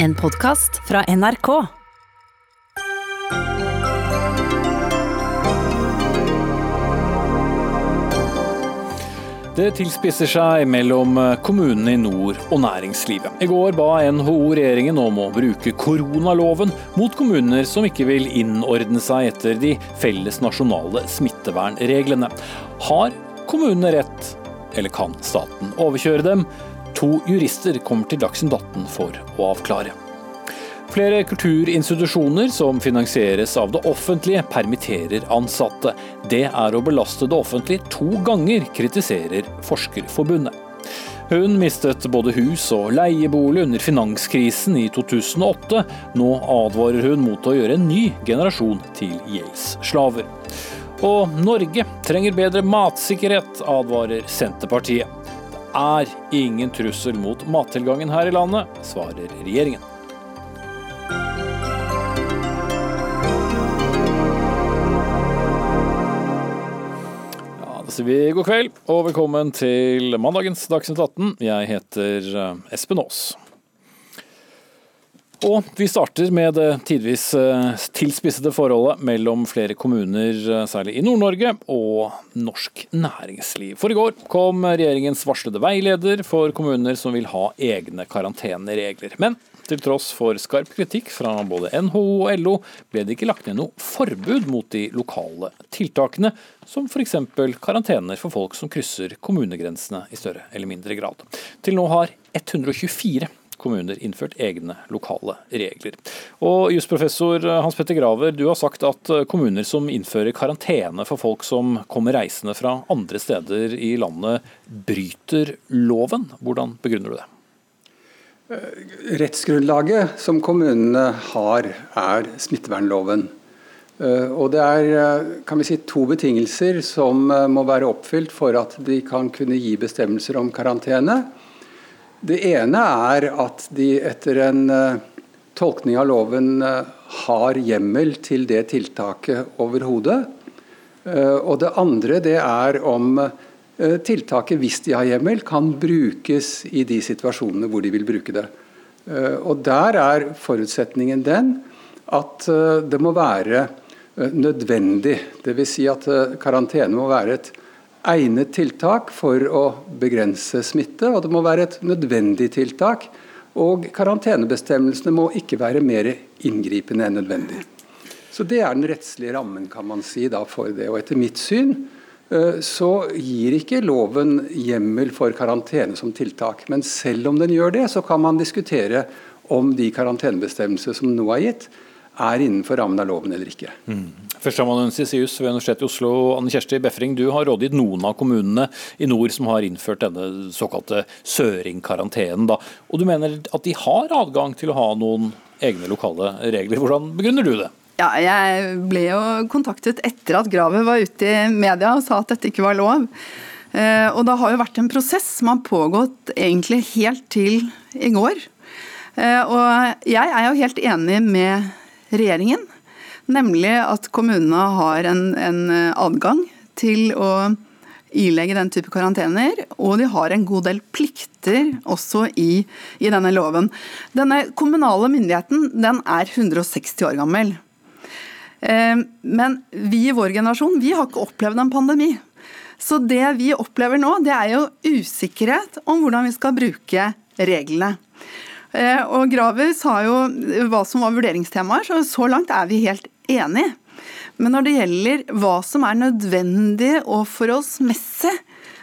En podkast fra NRK. Det tilspisser seg mellom kommunene i nord og næringslivet. I går ba NHO regjeringen om å bruke koronaloven mot kommuner som ikke vil innordne seg etter de felles nasjonale smittevernreglene. Har kommunene rett, eller kan staten overkjøre dem? To jurister kommer til Dagsnytt 18 for å avklare. Flere kulturinstitusjoner som finansieres av det offentlige, permitterer ansatte. Det er å belaste det offentlige to ganger, kritiserer Forskerforbundet. Hun mistet både hus og leiebolig under finanskrisen i 2008. Nå advarer hun mot å gjøre en ny generasjon til gjeldsslaver. Og Norge trenger bedre matsikkerhet, advarer Senterpartiet. Er ingen trussel mot mattilgangen her i landet, svarer regjeringen. sier vi god kveld og velkommen til mandagens Dagsnytt 18. Jeg heter eh, Espen Aas. Og vi starter med det tidvis eh, tilspissede forholdet mellom flere kommuner, eh, særlig i Nord-Norge, og norsk næringsliv. For i går kom regjeringens varslede veileder for kommuner som vil ha egne karanteneregler. Men til tross for skarp kritikk fra både NHO og LO, ble det ikke lagt ned noe forbud mot de lokale tiltakene, som f.eks. karantener for folk som krysser kommunegrensene i større eller mindre grad. Til nå har 124 kommuner innført egne lokale regler. Og Jusprofessor Hans Petter Graver, du har sagt at kommuner som innfører karantene for folk som kommer reisende fra andre steder i landet, bryter loven. Hvordan begrunner du det? Rettsgrunnlaget som kommunene har, er smittevernloven. Eh, og det er eh, kan vi si, to betingelser som eh, må være oppfylt for at de kan kunne gi bestemmelser om karantene. Det ene er at de etter en tolkning av loven har hjemmel til det tiltaket overhodet. Og det andre det er om Eh, tiltaket, hvis de har hjemmel, kan brukes i de situasjonene hvor de vil bruke det. Eh, og Der er forutsetningen den at eh, det må være nødvendig. Dvs. Si at karantene må være et egnet tiltak for å begrense smitte, og det må være et nødvendig tiltak. Og karantenebestemmelsene må ikke være mer inngripende enn nødvendig. Så Det er den rettslige rammen kan man si da, for det. Og etter mitt syn Eh, så gir ikke loven hjemmel for karantene som tiltak. Men selv om den gjør det, så kan man diskutere om de karantenebestemmelser som nå er gitt, er innenfor rammen av loven eller ikke. Mm. Førsteamanuensis ved Universitetet i Oslo, Anne Kjersti Befring, du har rådgitt noen av kommunene i nord som har innført denne såkalte søringkarantenen. Og du mener at de har adgang til å ha noen egne lokale regler. Hvordan begrunner du det? Ja, jeg ble jo kontaktet etter at Graver var ute i media og sa at dette ikke var lov. Eh, og det har jo vært en prosess som har pågått egentlig helt til i går. Eh, og jeg er jo helt enig med regjeringen, nemlig at kommunene har en, en adgang til å ilegge den type karantener, og de har en god del plikter også i, i denne loven. Denne kommunale myndigheten den er 160 år gammel. Eh, men vi i vår generasjon vi har ikke opplevd en pandemi. Så det vi opplever nå, det er jo usikkerhet om hvordan vi skal bruke reglene. Eh, og Graver sa jo hva som var vurderingstemaer, så så langt er vi helt enige. Men når det gjelder hva som er nødvendig og forholdsmessig,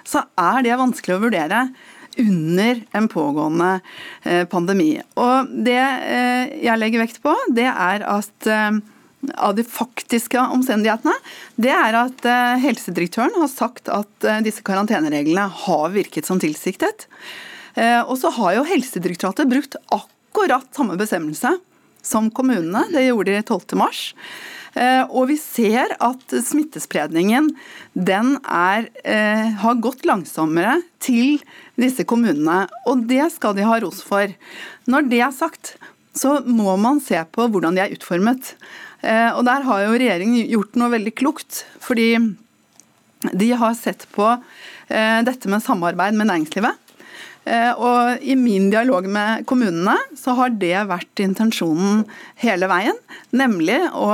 så er det vanskelig å vurdere under en pågående eh, pandemi. Og det jeg legger vekt på, det er at av de faktiske omstendighetene, det er at eh, helsedirektøren har sagt at eh, disse karantenereglene har virket som tilsiktet. Eh, og så har jo Helsedirektoratet brukt akkurat samme bestemmelse som kommunene. Det gjorde de 12.3. Og vi ser at smittespredningen den er, har gått langsommere til disse kommunene. Og det skal de ha ros for. Når det er sagt, så må man se på hvordan de er utformet. Eh, og Der har jo regjeringen gjort noe veldig klokt. fordi de har sett på eh, dette med samarbeid med næringslivet. Og I min dialog med kommunene så har det vært intensjonen hele veien. Nemlig å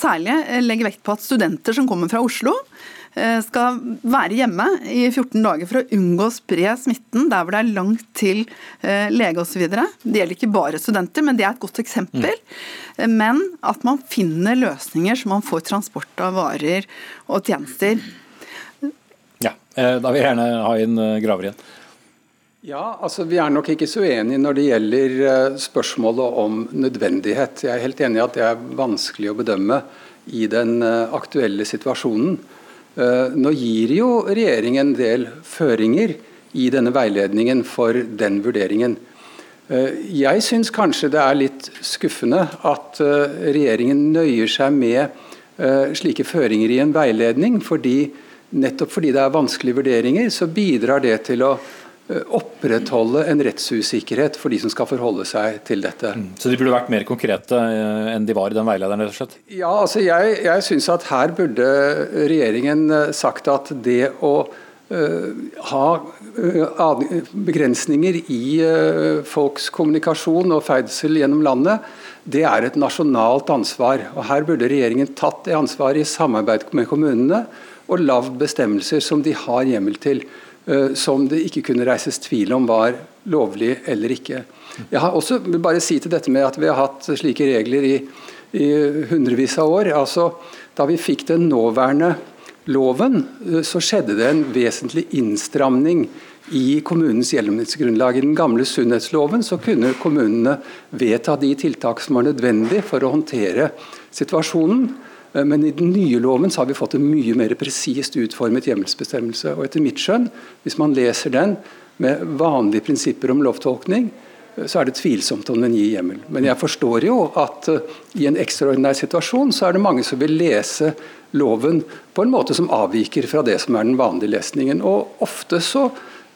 særlig legge vekt på at studenter som kommer fra Oslo, Eh, skal være hjemme i 14 dager for å unngå å spre smitten der hvor det er langt til eh, lege osv. Det gjelder ikke bare studenter, men det er et godt eksempel. Mm. Men at man finner løsninger så man får transport av varer og tjenester. Ja, Da vil jeg gjerne ha inn Graver igjen. Ja, altså Vi er nok ikke så uenige når det gjelder spørsmålet om nødvendighet. Jeg er helt enig i at det er vanskelig å bedømme i den aktuelle situasjonen. Eh, nå gir jo regjeringen en del føringer i denne veiledningen for den vurderingen. Eh, jeg syns kanskje det er litt skuffende at eh, regjeringen nøyer seg med slike føringer i en veiledning, fordi nettopp fordi det er vanskelige vurderinger, så bidrar det til å Eh, opprettholde en rettsusikkerhet for de som skal forholde seg til dette. Mm. Så de burde vært mer konkrete eh, enn de var i den veilederen? rett og slett? Ja, altså jeg, jeg syns at her burde regjeringen eh, sagt at det å uh, ha uh, begrensninger i uh, folks kommunikasjon og ferdsel gjennom landet, det er et nasjonalt ansvar. Og Her burde regjeringen tatt det ansvaret i samarbeid med kommunene og lagd bestemmelser som de har hjemmel til. Eh, som det ikke kunne reises tvil om var lovlig eller ikke. Jeg har også vil bare si til dette med at vi har hatt slike regler i, i hundrevis av år. altså Da vi fikk den nåværende loven, eh, så skjedde det en vesentlig innstramning i kommunens gjennomsnittsgrunnlag. I den gamle sunnhetsloven så kunne kommunene vedta de tiltak som var nødvendig for å håndtere situasjonen. Eh, men i den nye loven så har vi fått en mye mer presist utformet hjemmelsbestemmelse. Og etter mitt skjønn, hvis man leser den med vanlige prinsipper om lovtolkning, eh, så er det tvilsomt om den gir hjemmel. Men jeg forstår jo at uh, i en ekstraordinær situasjon så er det mange som vil lese loven på en måte som avviker fra det som er den vanlige lesningen. Og ofte så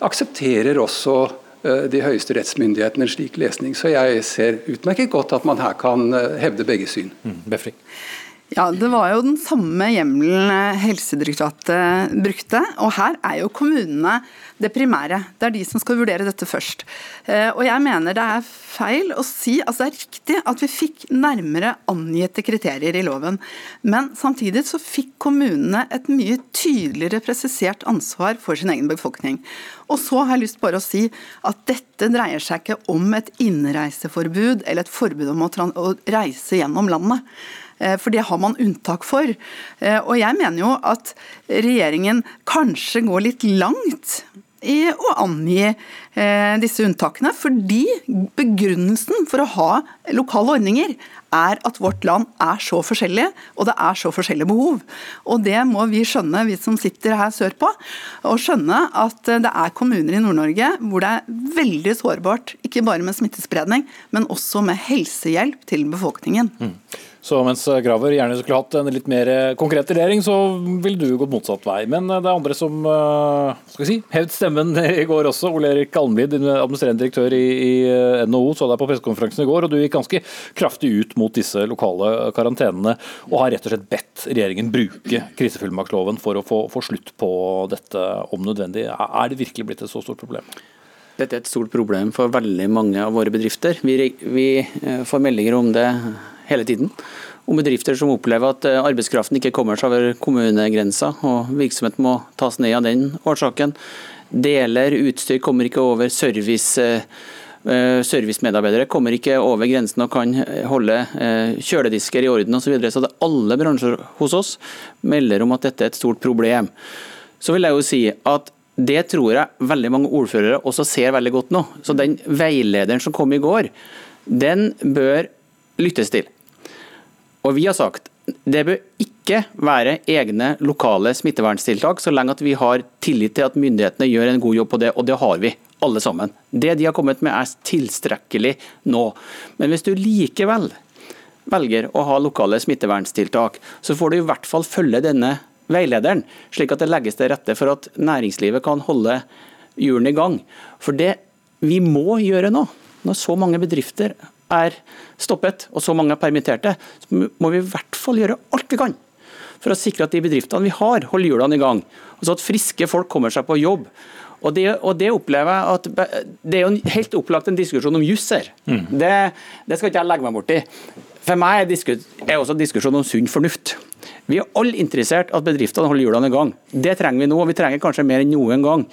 aksepterer også de høyeste rettsmyndighetene en slik lesning. Så jeg ser utmerket godt at man her kan hevde begge syn. Mm, ja, Det var jo den samme hjemmelen Helsedirektoratet brukte. Og her er jo kommunene det primære. Det er de som skal vurdere dette først. Eh, og jeg mener det er feil å si altså Det er riktig at vi fikk nærmere angitte kriterier i loven. Men samtidig så fikk kommunene et mye tydeligere presisert ansvar for sin egen befolkning. Og så har jeg lyst bare å si at dette dreier seg ikke om et innreiseforbud eller et forbud om å reise gjennom landet. Eh, for det har man unntak for. Eh, og jeg mener jo at regjeringen kanskje går litt langt i å angi eh, disse unntakene, fordi begrunnelsen for å ha lokale ordninger er at vårt land er så forskjellig, og det er så forskjellige behov. Og Det må vi skjønne, vi som sitter her sørpå. Og skjønne at det er kommuner i Nord-Norge hvor det er veldig sårbart, ikke bare med smittespredning, men også med helsehjelp til befolkningen. Mm. Så mens Graver gjerne skulle hatt en litt mer konkret regjering, så vil du gått motsatt vei. Men det er andre som eh, skal si, hevd stemmen i går også. Ole Erik Almlid, administrerende direktør i, i NHO, så deg på pressekonferansen i går. og Du gikk ganske kraftig ut mot disse lokale karantenene, og har rett og slett bedt regjeringen bruke krisefullmaktsloven for å få, få slutt på dette om nødvendig. Er det virkelig blitt et så stort problem? Dette er et stort problem for veldig mange av våre bedrifter. Vi, vi eh, får meldinger om det hele tiden. Om bedrifter som opplever at eh, arbeidskraften ikke kommer seg over kommunegrensa, og virksomheten må tas ned av den årsaken. Deler, utstyr kommer ikke over. Service, eh, servicemedarbeidere kommer ikke over grensen og kan holde eh, kjøledisker i orden osv. Så, videre. så det alle bransjer hos oss melder om at dette er et stort problem. Så vil jeg jo si at det tror jeg veldig mange ordførere også ser veldig godt nå. Så den veilederen som kom i går, den bør lyttes til. Og vi har sagt det bør ikke være egne lokale smitteverntiltak, så lenge at vi har tillit til at myndighetene gjør en god jobb på det, og det har vi. Alle sammen. Det de har kommet med er tilstrekkelig nå. Men hvis du likevel velger å ha lokale smitteverntiltak, så får du i hvert fall følge denne veilederen, slik at det legges til rette for at næringslivet kan holde hjulene i gang. For det vi må gjøre nå, når så mange bedrifter er stoppet og så mange er permitterte, så må vi i hvert fall gjøre alt vi kan for å sikre at de bedriftene vi har, holder hjulene i gang. Altså At friske folk kommer seg på jobb. Og det, og det, opplever jeg at det er jo helt opplagt en diskusjon om juss her. Mm. Det, det, skal ikke jeg legge meg borti. For meg er det også en diskusjon om sunn fornuft. Vi er alle interessert at bedriftene holder hjulene i gang. Det trenger vi nå, og vi trenger kanskje mer enn noen gang.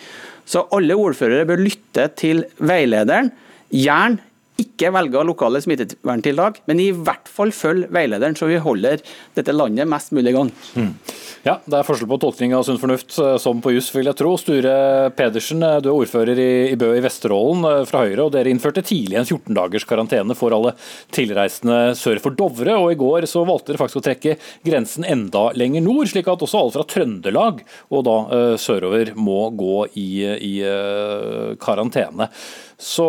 Så alle ordførere bør lytte til veilederen. Gjerne ikke velge lokale smitteverntiltak, men i hvert fall følge veilederen, så vi holder dette landet mest mulig i gang. Mm. Ja, Det er forskjell på tolkning av sunn fornuft eh, som på juss, vil jeg tro. Sture Pedersen, eh, du er ordfører i, Bø i Vesterålen eh, fra Høyre, og dere innførte tidlig en 14 dagers karantene for alle tilreisende sør for Dovre. og I går så valgte dere faktisk å trekke grensen enda lenger nord, slik at også alle fra Trøndelag og da sørover må gå i, i karantene. Så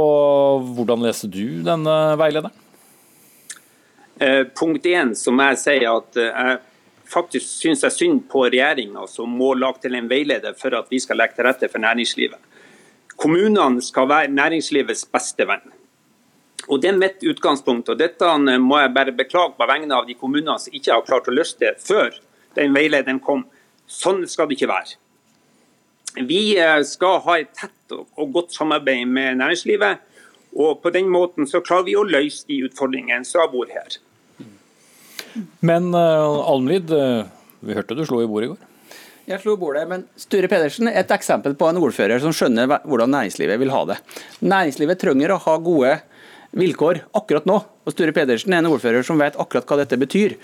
hvordan leser du denne veilederen? Eh, punkt én, som jeg sier at eh, jeg faktisk syns jeg synd på regjeringa som må lage til en veileder for at vi skal legge til rette for næringslivet. Kommunene skal være næringslivets beste venn. Og Det er mitt utgangspunkt. og Dette må jeg bare beklage på vegne av de kommunene som ikke har klart å løse det før den veilederen kom. Sånn skal det ikke være. Vi eh, skal ha et tett og godt samarbeid med næringslivet. Og på den måten så klarer vi å løse de utfordringene som har vært her. Men uh, Almlid, uh, vi hørte du slo i bordet i går? Jeg slo i bordet, men Sture Pedersen er et eksempel på en ordfører som skjønner hvordan næringslivet vil ha det. Næringslivet trenger å ha gode vilkår akkurat nå. Og Sture Pedersen er en ordfører som vet akkurat hva dette betyr.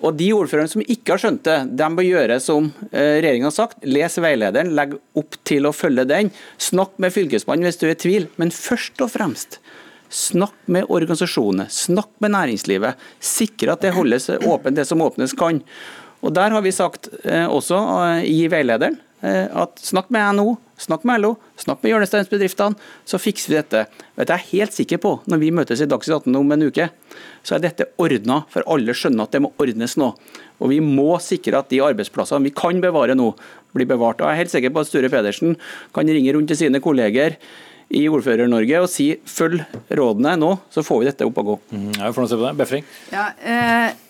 Og De ordførerne som ikke har skjønt det, de bør gjøre som regjeringa regjeringen har sagt. Les veilederen, legg opp til å følge den. Snakk med Fylkesmannen hvis du er i tvil. Men først og fremst, snakk med organisasjonene, snakk med næringslivet. Sikre at det holdes åpent, det som åpnes kan. Og Der har vi sagt eh, også eh, i veilederen at snakk med NHO, snakk med LO, snakk med hjørnesteinsbedriftene, så fikser vi dette. Vet jeg er helt sikker på, når vi møtes i Dagsnytt 18 om en uke, så er dette ordna, for alle skjønner at det må ordnes nå. Og Vi må sikre at de arbeidsplassene vi kan bevare nå, blir bevart. Og Jeg er helt sikker på at Sture Pedersen kan ringe rundt til sine kolleger i Ordfører-Norge og si følg rådene nå, så får vi dette opp og gå. Mm, jeg får se på det. Befring? Ja, eh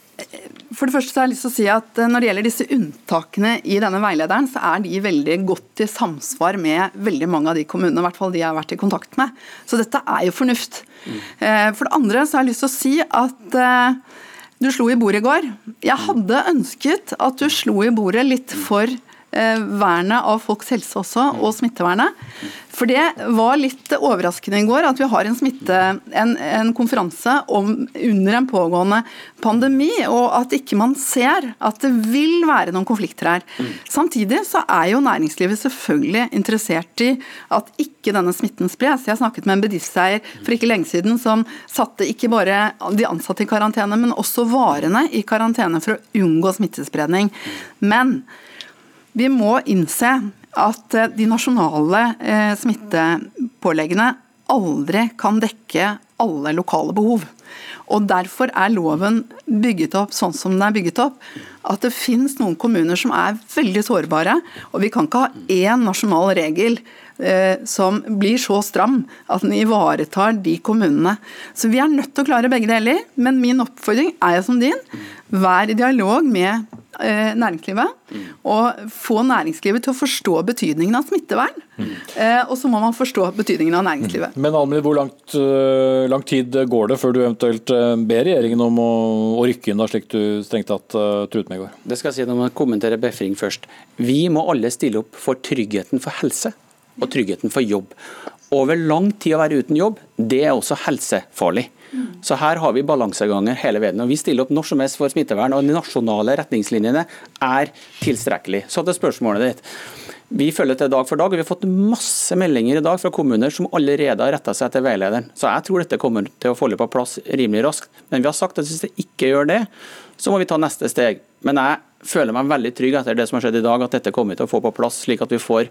for det første så har jeg lyst til å si at eh, Når det gjelder disse unntakene i denne veilederen, så er de veldig godt i samsvar med veldig mange av de kommunene i hvert fall de jeg har vært i kontakt med. Så dette er jo fornuft. Mm. For det andre så har jeg lyst til å si at eh, du slo i bordet i går. Jeg hadde ønsket at du slo i bordet litt for vernet av folks helse også, og smittevernet. For det var litt overraskende i går at vi har en, smitte, en, en konferanse om, under en pågående pandemi, og at ikke man ser at det vil være noen konflikter her. Samtidig så er jo næringslivet selvfølgelig interessert i at ikke denne smitten spres. Jeg snakket med en bedriftseier for ikke lenge siden som satte ikke bare de ansatte i karantene, men også varene i karantene for å unngå smittespredning. Men vi må innse at eh, de nasjonale eh, smittepåleggene aldri kan dekke alle lokale behov. Og Derfor er loven bygget opp sånn som den er bygget opp. At det finnes noen kommuner som er veldig sårbare. Og vi kan ikke ha én nasjonal regel eh, som blir så stram at den ivaretar de kommunene. Så vi er nødt til å klare begge deler. Men min oppfordring er som din. Vær i dialog med næringslivet. Mm. Og få næringslivet til å forstå betydningen av smittevern. Mm. Og så må man forstå betydningen av næringslivet. Men Almin, hvor langt, eh, lang tid går det før du eventuelt ber regjeringen om å, å rykke inn, da, slik du strengt tatt uh, truet med i går? Det skal jeg si når man kommenterer Befring først. Vi må alle stille opp for tryggheten for helse og tryggheten for jobb. Over lang tid å være uten jobb, det er også helsefarlig. Så her har vi balanseganger hele veien. og Vi stiller opp når som helst for smittevern, og de nasjonale retningslinjene er tilstrekkelig. Så til spørsmålet ditt. Vi følger til dag for dag, og vi har fått masse meldinger i dag fra kommuner som allerede har retta seg til veilederen. Så jeg tror dette kommer til å falle på plass rimelig raskt. Men vi har sagt at hvis det ikke gjør det, så må vi ta neste steg. Men jeg føler meg veldig trygg etter det som har skjedd i dag, at dette kommer til å få på plass, slik at vi får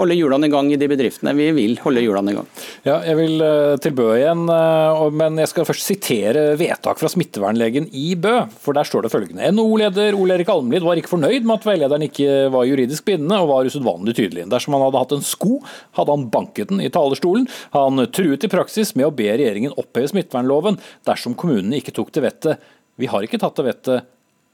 holde hjulene i gang i de bedriftene vi vil holde hjulene i gang. Ja, jeg vil eh, til Bø igjen, eh, men jeg skal først sitere vedtak fra smittevernlegen i Bø. For der står det følgende. NHO-leder Ole Erik Almlid var ikke fornøyd med at veilederen ikke var juridisk bindende, og var usedvanlig tydelig. Dersom han hadde hatt en sko, hadde han banket den i talerstolen. Han truet i praksis med å be regjeringen oppheve smittevernloven dersom kommunene ikke tok til vettet. Vi har ikke tatt til vettet,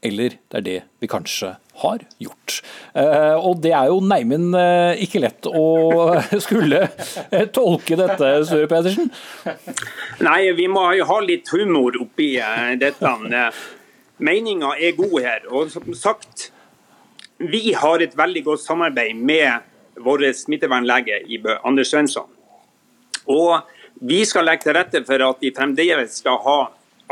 eller det er det vi kanskje har gjort. Eh, og det er jo neimen eh, ikke lett å skulle eh, tolke dette, Sture Pedersen? Nei, vi må jo ha litt humor oppi dette. Meninga er god her. Og som sagt, vi har et veldig godt samarbeid med vår smittevernlege i Bø, Anders Svensson. Og vi skal legge til rette for at de fremdeles skal ha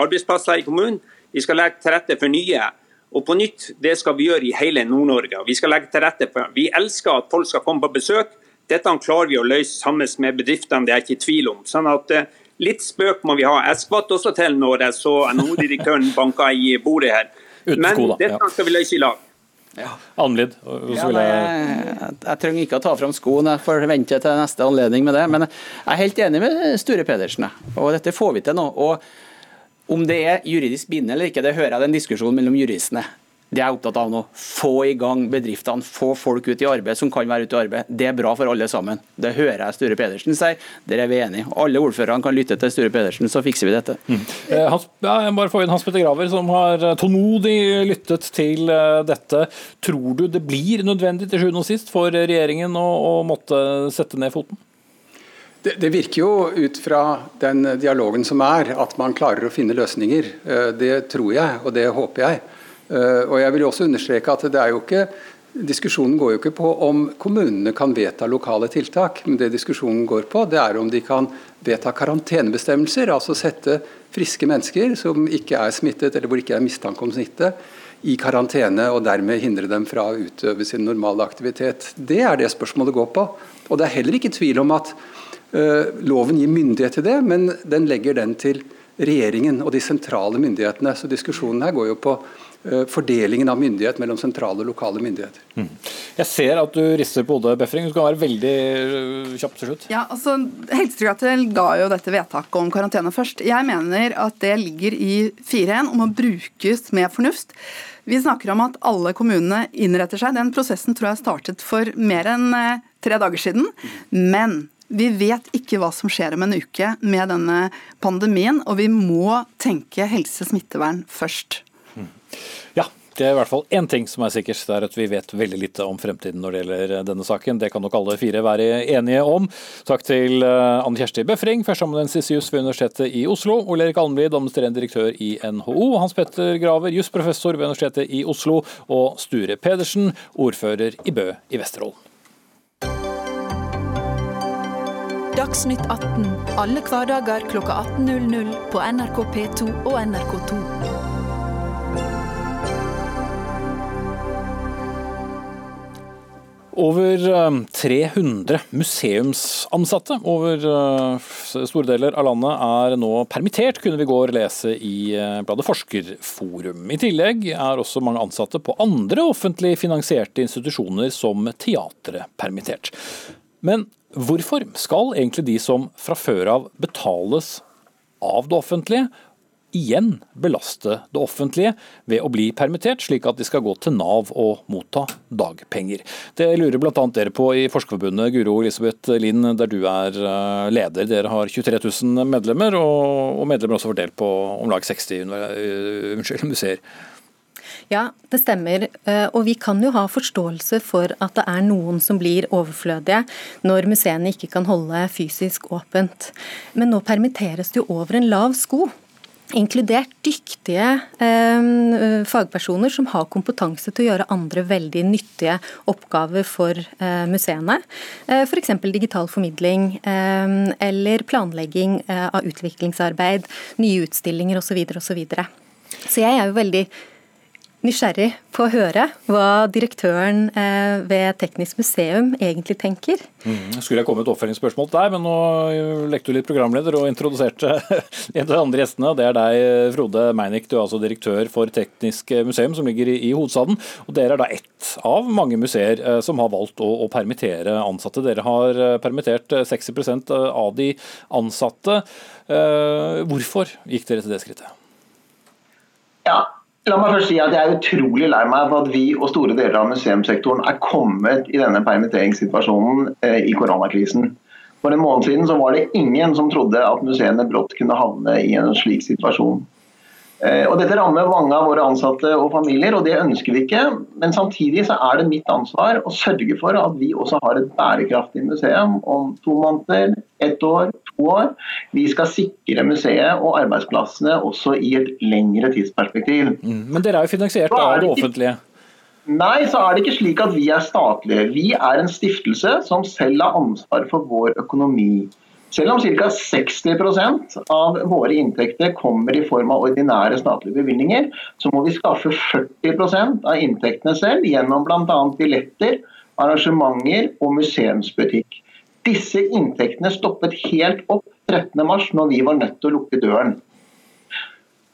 arbeidsplasser i kommunen. Vi skal legge til rette for nye. Og på nytt, det skal vi gjøre i hele Nord-Norge. Vi skal legge til rette for Vi elsker at folk skal komme på besøk. Dette klarer vi å løse sammen med bedriftene, det er jeg ikke i tvil om. Sånn at eh, Litt spøk må vi ha. Jeg skvatt også til når jeg så NHO-direktøren banka i bordet her. Men dette skal vi løse i lag. Ja. Anlid, ja, jeg... Jeg, jeg, trenger ikke å ta fram skoene, jeg får vente til neste anledning med det. Men jeg er helt enig med Sture Pedersen, og dette får vi til nå. og om det er juridisk bindende eller ikke, det hører jeg den diskusjonen mellom juristene. Det jeg er opptatt av nå. Få i gang bedriftene, få folk ut i arbeid som kan være ute i arbeid. Det er bra for alle sammen. Det hører jeg Sture Pedersen si. Der er vi enige. Alle ordførerne kan lytte til Sture Pedersen, så fikser vi dette. Mm. Eh, Hans, ja, jeg bare få inn Hans Petter Graver, som har eh, tålmodig lyttet til eh, dette. Tror du det blir nødvendig til sjuende og sist for regjeringen å, å måtte sette ned foten? Det, det, virker jo ut fra den dialogen som er, at man klarer å finne løsninger. Eh, det tror jeg, og det håper jeg. Eh, og jeg vil også understreke at det er jo ikke Diskusjonen går jo ikke på om kommunene kan vedta lokale tiltak, men det diskusjonen går på, det er om de kan vedta karantenebestemmelser. Altså sette friske mennesker som ikke er smittet, eller hvor det ikke er mistanke om smitte, i karantene og dermed hindre dem fra å utøve sin normale aktivitet. Det er det spørsmålet går på. Og det er heller ikke tvil om at loven gir myndighet til det, men den legger den til regjeringen og de sentrale myndighetene. Så diskusjonen her går jo på eh, fordelingen av myndighet mellom sentrale og lokale myndigheter. Mm. Jeg ser at du rister på hodet, Befring. Du skal være veldig eh, kjapp til slutt. Ja, altså, Helsedirektoratet ga jo dette vedtaket om karantene først. Jeg mener at det ligger i 4.1 om å brukes med fornuft. Vi snakker om at alle kommunene innretter seg. Den prosessen tror jeg startet for mer enn tre dager siden. Men vi vet ikke hva som skjer om en uke med denne pandemien, og vi må tenke helse-smittevern først. Ja, det er i hvert fall én ting som er sikkert, det er at vi vet veldig lite om fremtiden når det gjelder denne saken. Det kan nok alle fire være enige om. Takk til eh, Anne Kjersti Befring, førsteamanuensis i juss ved Universitetet i Oslo. Ole Erik Almlid, administrerende direktør i NHO. Hans Petter Graver, jusprofessor ved Universitetet i Oslo. Og Sture Pedersen, ordfører i Bø i Vesterålen. Dagsnytt 18 alle hverdager kl 18.00 på NRK P2 og NRK2. Over 300 eh, museumsansatte over eh, store deler av landet er nå permittert, kunne vi i går lese i eh, bladet Forskerforum. I tillegg er også mange ansatte på andre offentlig finansierte institusjoner som teatret permittert. Men Hvorfor skal egentlig de som fra før av betales av det offentlige, igjen belaste det offentlige ved å bli permittert, slik at de skal gå til Nav og motta dagpenger. Det lurer bl.a. dere på i Forskerforbundet, Guro Elisabeth Lind, der du er eh, leder. Dere har 23 000 medlemmer, og medlemmer også fordelt på om lag 60 eh, unnskyld, museer. Ja, det stemmer. Eh, og vi kan jo ha forståelse for at det er noen som blir overflødige når museene ikke kan holde fysisk åpent. Men nå permitteres det jo over en lav sko inkludert dyktige eh, fagpersoner som har kompetanse til å gjøre andre veldig nyttige oppgaver for eh, museene. Eh, F.eks. digital formidling eh, eller planlegging eh, av utviklingsarbeid, nye utstillinger osv. Så, videre, og så, så jeg er jo veldig nysgjerrig på å høre hva direktøren eh, ved Teknisk museum egentlig tenker. Mm, skulle jeg komme et oppfølgingsspørsmål til deg, men nå lekte du litt programleder og introduserte en av de andre gjestene. Det er deg, Frode Meinick. du er altså direktør for Teknisk museum som ligger i hovedstaden. Og dere er da ett av mange museer eh, som har valgt å, å permittere ansatte. Dere har eh, permittert 60 av de ansatte. Hvorfor gikk dere til det skrittet? Ja, La meg først si at Jeg er utrolig lei meg for at vi og store deler av museumssektoren er kommet i denne permitteringssituasjonen eh, i koronakrisen. For en måned siden så var det ingen som trodde at museene brått kunne havne i en slik situasjon. Eh, og Dette rammer mange av våre ansatte og familier, og det ønsker vi ikke. Men samtidig så er det mitt ansvar å sørge for at vi også har et bærekraftig museum om to måneder, ett år, to år. Vi skal sikre museet og arbeidsplassene også i et lengre tidsperspektiv. Mm, men dere er jo finansiert av det offentlige? Nei, så er det ikke slik at vi er statlige. Vi er en stiftelse som selv har ansvar for vår økonomi. Selv om ca. 60% av våre inntekter kommer i form av ordinære statlige bevilgninger, så må vi skaffe 40% av inntektene selv gjennom bl.a. billetter, arrangementer og museumsbutikk. Disse inntektene stoppet helt opp 13.3, når vi var nødt til å lukke døren.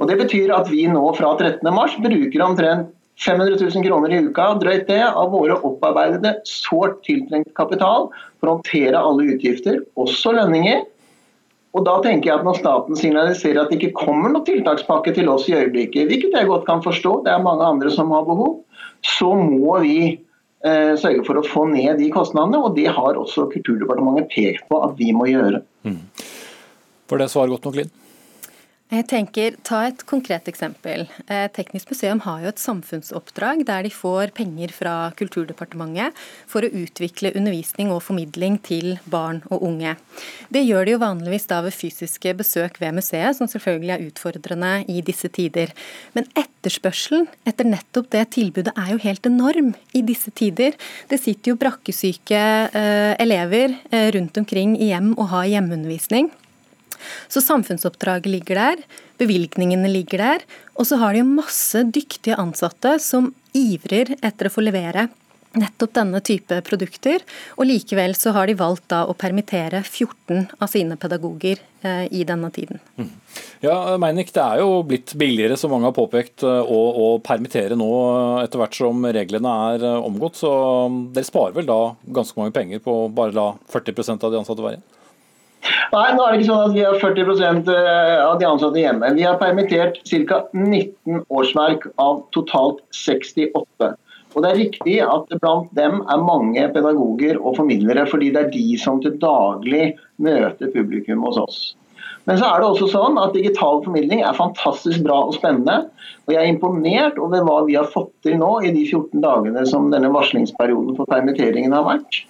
Og Det betyr at vi nå fra 13.3 bruker omtrent 500 000 kroner i uka, drøyt det, av våre opparbeidede, sårt tiltrengt kapital for å håndtere alle utgifter, også lønninger. Og da tenker jeg at Når staten signaliserer at det ikke kommer noen tiltakspakke til oss i øyeblikket, hvilket jeg godt kan forstå, det er mange andre som har behov, så må vi eh, sørge for å få ned de kostnadene. Og det har også Kulturdepartementet pekt på at vi må gjøre. Mm. Var det svar godt nok, Linn? Jeg tenker, Ta et konkret eksempel. Eh, Teknisk museum har jo et samfunnsoppdrag der de får penger fra Kulturdepartementet for å utvikle undervisning og formidling til barn og unge. Det gjør de jo vanligvis da ved fysiske besøk ved museet, som selvfølgelig er utfordrende i disse tider. Men etterspørselen etter nettopp det tilbudet er jo helt enorm i disse tider. Det sitter jo brakkesyke eh, elever eh, rundt omkring i hjem og har hjemmeundervisning. Så samfunnsoppdraget ligger der, bevilgningene ligger der, og så har de masse dyktige ansatte som ivrer etter å få levere nettopp denne type produkter. Og likevel så har de valgt da å permittere 14 av sine pedagoger eh, i denne tiden. Mm. Ja, Meinik, Det er jo blitt billigere, som mange har påpekt, eh, å, å, permittere nå etter hvert som reglene er eh, omgått. Så mm, dere sparer vel da ganske mange penger på å bare la 40% av de ansatte være igjen? Nei, nå er det ikke sånn at vi har 40 eh, av de ansatte hjemme. Vi har permittert ca. 19 årsverk av totalt 68. Og det er riktig at blant dem er mange pedagoger og formidlere, fordi det er de som til daglig møter publikum hos oss. Men så er det også sånn at digital formidling er fantastisk bra og spennende. Og jeg er imponert over hva vi har fått til nå i de 14 dagene som denne varslingsperioden for permitteringen har vært.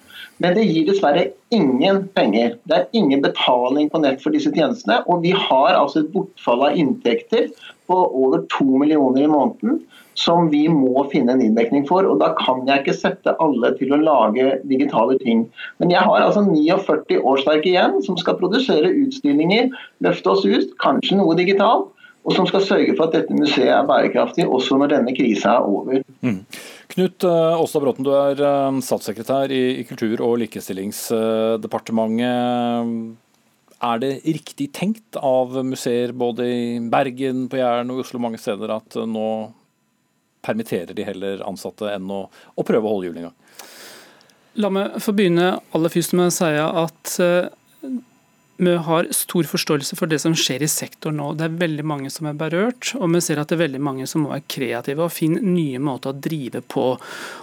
Men det gir dessverre ingen penger. Det er ingen betaling på nett for disse tjenestene. Og vi har altså et bortfall av inntekter på over to millioner i måneden som vi må finne en inndekning for. og Da kan jeg ikke sette alle til å lage digitale ting. Men jeg har altså 49 årsverk igjen som skal produsere utstillinger, løfte oss ut, kanskje noe digitalt og som skal sørge for at dette museet er bærekraftig også når denne krisa er over. Mm. Knut Åsta Åstad Bråten, du er eh, statssekretær i Kultur- og likestillingsdepartementet. Er det riktig tenkt av museer både i Bergen, på Jæren og Oslo mange steder at eh, nå permitterer de heller ansatte enn å, å prøve å holde hjulene i gang? La meg få begynne aller først med å si at vi har stor forståelse for det som skjer i sektoren nå. Det er veldig mange som er berørt, og vi ser at det er veldig mange som må være kreative og finne nye måter å drive på.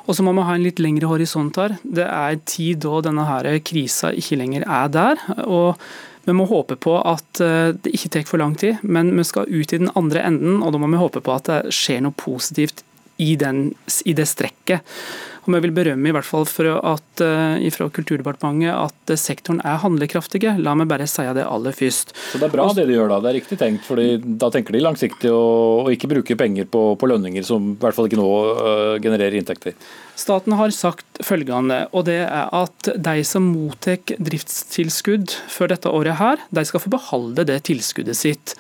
Og så må vi ha en litt lengre horisont her. Det er tid da denne her krisa ikke lenger er der. og vi må håpe på at eh, det ikke tar for lang tid, men vi skal ut i den andre enden, og da må vi håpe på at det skjer noe positivt i, den, i det strekket. Og Vi vil berømme i hvert fall at, uh, fra Kulturdepartementet at uh, sektoren er handlekraftige. La meg bare si det aller først. Så Det er bra det de gjør da, det er riktig tenkt. fordi Da tenker de langsiktig og, og ikke bruker penger på, på, lønninger som i hvert fall ikke nå uh, genererer inntekter. Staten har sagt følgende, og det er at de som mottar driftstilskudd for dette året her, de skal få beholde det tilskuddet sitt.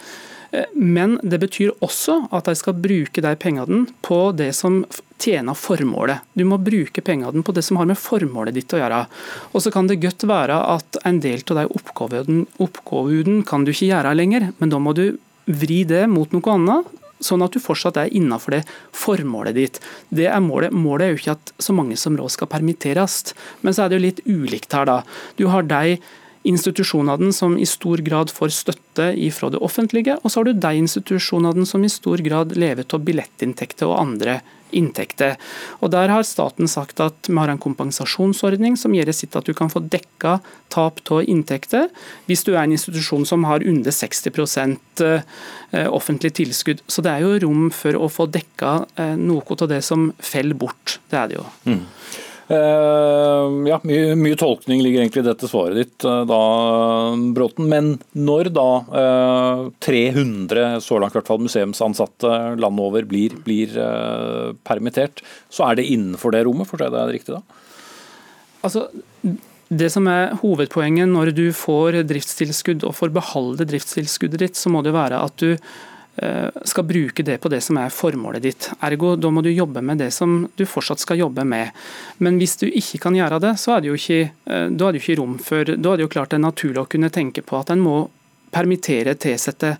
Men det betyr også at de skal bruke de pengene på det som tjener formålet. Du må bruke pengene på det som har med formålet ditt å gjøre. Og så kan det godt være at en del av de oppgavene kan du ikke gjøre lenger, men da må du vri det mot noe annet, sånn at du fortsatt er innenfor det formålet ditt. Det er målet. Målet er jo ikke at så mange som råd skal permitteres, men så er det jo litt ulikt her, da. Du har de institusjonene som i stor grad får støtte fra det offentlige, og så har du de institusjonene som i stor grad lever av billettinntekter og andre inntekter. Og Der har staten sagt at vi har en kompensasjonsordning som gjør det sitt at du kan få dekka tap av inntekter hvis du er en institusjon som har under 60 eh, offentlig tilskudd. Så det er jo rom for å få dekka eh, noe av det som faller bort. Det er det jo. Mm. Uh, ja, mye, mye, tolkning ligger egentlig i dette svaret ditt, uh, da, Bråten. Men når da uh, eh, 300 så langt hvert fall museumsansatte landet over blir, blir permittert, så er det innenfor det rommet, forstår jeg det riktig da? Altså, det som er Hovedpoenget når du får driftstilskudd og får beholde driftstilskuddet ditt, så må det være at du Eh, skal bruke det på det som er formålet ditt. Ergo, da må du jobbe med det som du fortsatt skal jobbe med. Men hvis du ikke kan gjøre det, så er det jo ikke, eh, da er det jo ikke rom for Da er det jo klart det er naturlig å kunne tenke på at en må permittere, tilsette.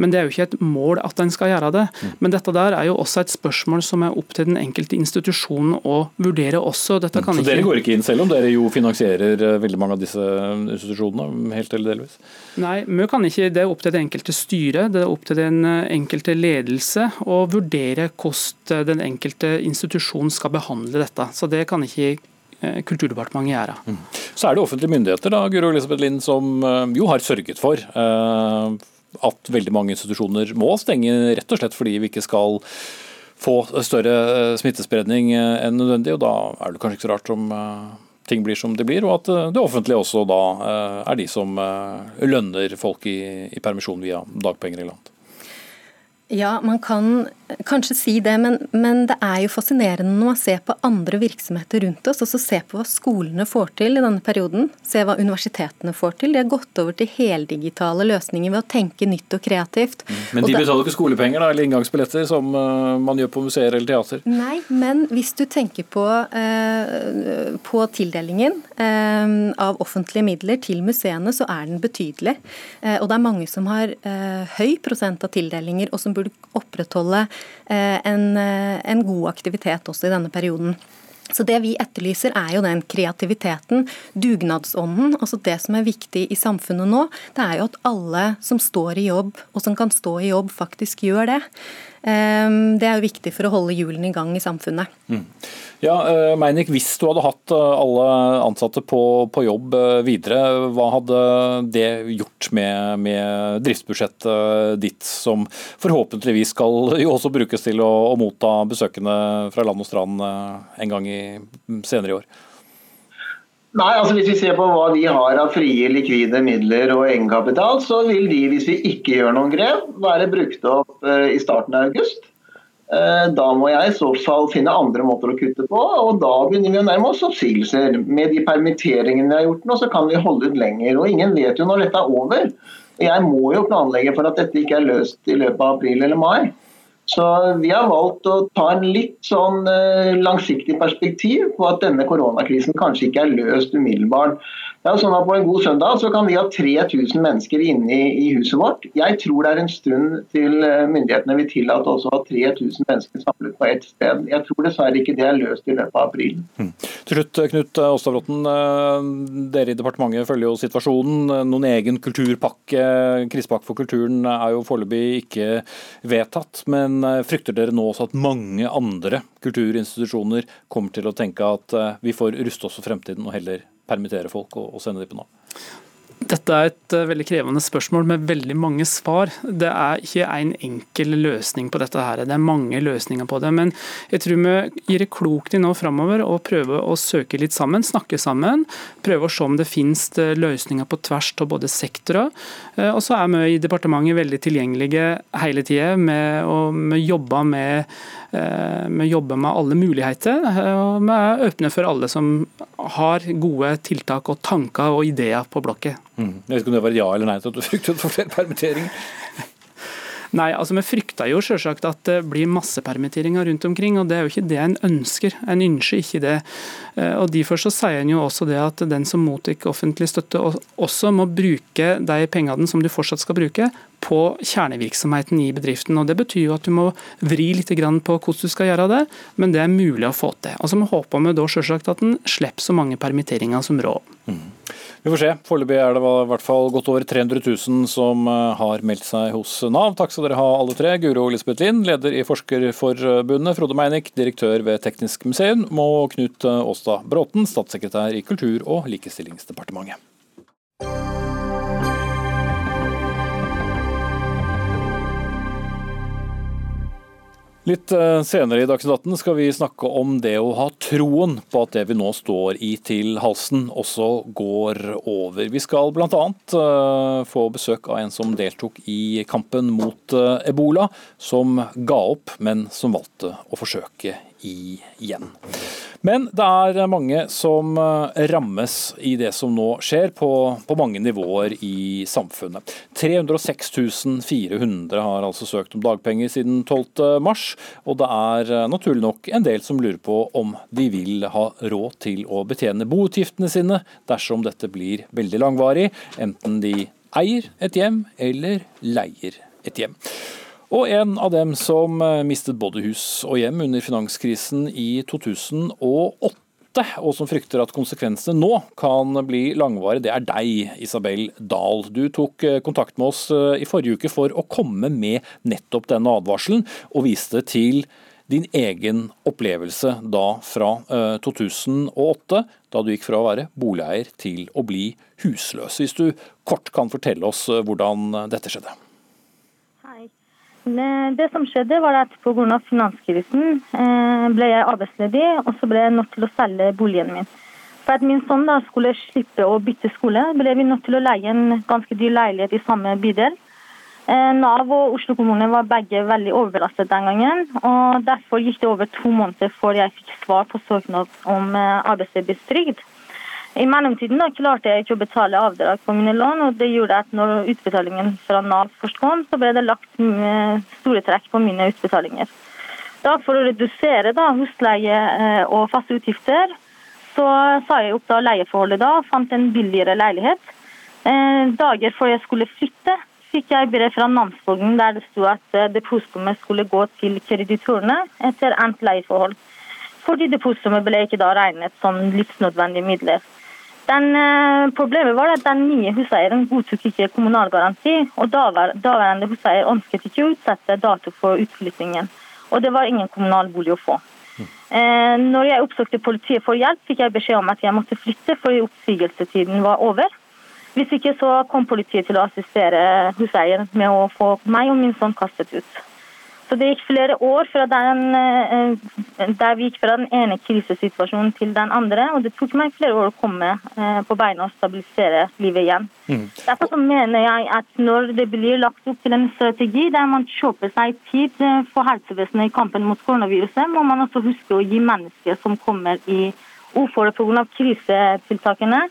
Men det er jo ikke et mål at en skal gjøre det. Men dette der er jo også et spørsmål som er opp til den enkelte institusjonen å vurdere også. Dette kan Så dere går ikke inn, selv om dere jo finansierer eh, veldig mange av disse institusjonene, helt eller delvis? Nei, vi kan ikke. Det er opp til det enkelte styret, det er opp til den eh, enkelte ledelse å vurdere hvordan den enkelte institusjon skal behandle dette. Så det kan ikke Eh, Kulturdepartementet gjøre. Mm. Så er det offentlige myndigheter da, Guru Elisabeth Lind, som eh, jo har sørget for uh, at veldig mange institusjoner må stenge, rett og slett fordi vi ikke skal få større smittespredning enn nødvendig. og Da er det kanskje ikke så rart om ting blir som det blir, og at det offentlige også da er de som lønner folk i, i permisjon via dagpenger i land. Ja, man kan kanskje si det, men, men, det er jo fascinerende når man ser på andre virksomheter rundt oss, og så ser på hva skolene får til i denne perioden. Se hva universitetene får til. De har gått over til heldigitale løsninger ved å tenke nytt og kreativt. Mm. Men de betaler ikke skolepenger da, eller inngangsbilletter som uh, man gjør på museer eller teater? Nei, men hvis du tenker på, uh, på tildelingen uh, av offentlige midler til museene, så er den betydelig. og det er mange som har høy prosent av tildelinger, og som burde opprettholde eh, en, eh, en god aktivitet også i denne perioden. Så Det vi etterlyser er jo den kreativiteten, dugnadsånden. altså Det som er viktig i samfunnet nå, det er jo at alle som står i jobb, og som kan stå i jobb, faktisk gjør det. Ehm, det er jo viktig for å holde hjulene i gang i samfunnet. Mm. Ja, eh, Meinik, Hvis du hadde hatt eh, alle ansatte på, på jobb eh, videre, hva hadde det gjort med, med, driftsbudsjettet ditt, som forhåpentligvis skal jo også brukes til å, å motta besøkende fra land og strand en gang i, senere i år? Nei, altså Hvis vi ser på hva vi har av frie likvide midler og egenkapital, så vil de, hvis vi ikke gjør noen grep, være brukt opp i starten av august. Eh, da må jeg i så fall finne andre måter å kutte på, og da begynner vi å nærme oss oppsigelser. Med de permitteringene vi har gjort nå, så kan vi holde ut lenger. og Ingen vet jo når dette er over. Jeg må jo planlegge for at dette ikke er løst i løpet av april eller mai. Så vi har valgt å ta en litt sånn eh, langsiktig perspektiv på at denne koronakrisen kanskje ikke er løst umiddelbart. Er sånn at På en god søndag så kan vi ha 3000 mennesker inne i, huset vårt. Jeg tror det er en stund til eh, myndighetene vil tillate også å ha 3000 mennesker samlet på ett sted. Jeg tror dessverre ikke det er løst i løpet av april. Mm. Til slutt, Knut Åstavråten. Eh, dere i departementet følger jo situasjonen. Noen egen kulturpakke, krisepakke for kulturen, er jo foreløpig ikke vedtatt. Men eh, frykter dere nå også at mange andre kulturinstitusjoner kommer til å tenke at vi får ruste oss for fremtiden og heller permittere folk og, og sende dem på Nav? Dette er et uh, veldig krevende spørsmål med veldig mange svar. Det er ikke en enkel løsning på dette. her. Det er mange løsninger på det. Men jeg tror vi gir det klokt i nå framover å prøve å søke litt sammen, snakke sammen. Prøve å se om det finnes eh, løsninger på tvers av både sektorer. Uh, og så er vi i departementet veldig tilgjengelige hele tida. Vi jobber med Eh, vi jobber med alle muligheter, eh, og vi er åpne for alle som har gode tiltak og tanker og ideer på blokket. Mm. Jeg vet ikke om det var ja eller nei til at du fryktet for flere permitteringer? Nei, altså Vi frykter jo selvsagt at det blir massepermitteringer rundt omkring, og det er jo ikke det en ønsker. En ønsker ikke det. Eh, og Derfor så sier en jo også det at den som mottar offentlig støtte, også må bruke de pengene som du fortsatt skal bruke, på kjernevirksomheten i bedriften. og Det betyr jo at du må vri litt på hvordan du skal gjøre det, men det er mulig å få til. Og så håper vi da selvsagt at en slipper så mange permitteringer som råd. Mm. Vi får se. Foreløpig er det i hvert fall godt over 300 000 som eh, har meldt seg hos Nav. Takk skal dere ha alle tre. Guro Lisbeth Lind, leder i Forskerforbundet. Frode Meinik, direktør ved Teknisk museum. Og Knut Åstad Bråten, statssekretær i Kultur- og likestillingsdepartementet. Litt eh, senere i Dagsnytt 18 skal vi snakke om det å ha troen på at det vi nå står i til halsen, også går over. Vi skal bl.a. Eh, få besøk av en som deltok i kampen mot eh, ebola, som ga opp, men som valgte å forsøke igjen. Men det er mange som eh, rammes i det som nå skjer, på, på mange nivåer i samfunnet. 306 400 har altså søkt om dagpenger siden 12.3, og det er eh, naturlig nok en del som lurer på om de vil ha råd til å betjene boutgiftene sine dersom dette blir veldig langvarig, enten de eier et hjem eller leier et hjem. Og en av dem som eh, mistet både hus og hjem under finanskrisen i 2008 og som frykter at konsekvensene nå kan bli langvarige, det er deg, Isabel Dahl. Du tok eh, kontakt med oss eh, i forrige uke for å komme med nettopp denne advarselen, og viste til din egen opplevelse da fra 2008, da du gikk fra å være boligeier til å bli husløs. Hvis du kort kan fortelle oss hvordan dette skjedde? Det som skjedde var at Pga. finanskrisen eh, ble jeg arbeidsledig, og så ble jeg nødt til å selge boligen min. For at min sønn skulle slippe å bytte skole, ble vi nødt til å leie en ganske dyr leilighet i samme bydel. Eh, Nav og Oslo kommune var begge veldig overbelastet den gangen. og Derfor gikk det over to måneder før jeg fikk svar på søknad om eh, arbeidsledighetstrygd. I mellomtiden da klarte jeg ikke å betale avdrag på mine lån, og det gjorde at når utbetalingen fra Nav først kom, så ble det lagt store trekk på mine utbetalinger. Da For å redusere da, husleie eh, og faste utgifter, så sa jeg opp da leieforholdet da, og fant en billigere leilighet. Eh, dager før jeg skulle flytte, fikk jeg brev fra Namsvognen der det sto at eh, depositumet skulle gå til kreditorene etter endt leieforhold. Fordi depositumet ble ikke da regnet som livsnødvendige midler. Den, eh, problemet var at den nye huseieren godtok ikke kommunalgaranti, og daværende huseier ønsket ikke å utsette dato for utflyttingen. Og det var ingen kommunal bolig å få. Eh, når jeg oppsøkte politiet for hjelp, fikk jeg beskjed om at jeg måtte flytte fordi oppsigelsetiden var over. Hvis ikke så kom politiet til å assistere huseieren med å få meg og min sønn kastet ut. Så det gikk flere år fra den, eh, der vi gikk fra den ene krisesituasjonen til den andre. Og det tok meg flere år å komme eh, på beina og stabilisere livet igjen. Mm. Derfor så mener jeg at når det blir lagt opp til en strategi der man kjøper seg tid eh, for helsevesenet i kampen mot koronaviruset, må man også huske å gi mennesker som kommer i uføre pga. krisetiltakene,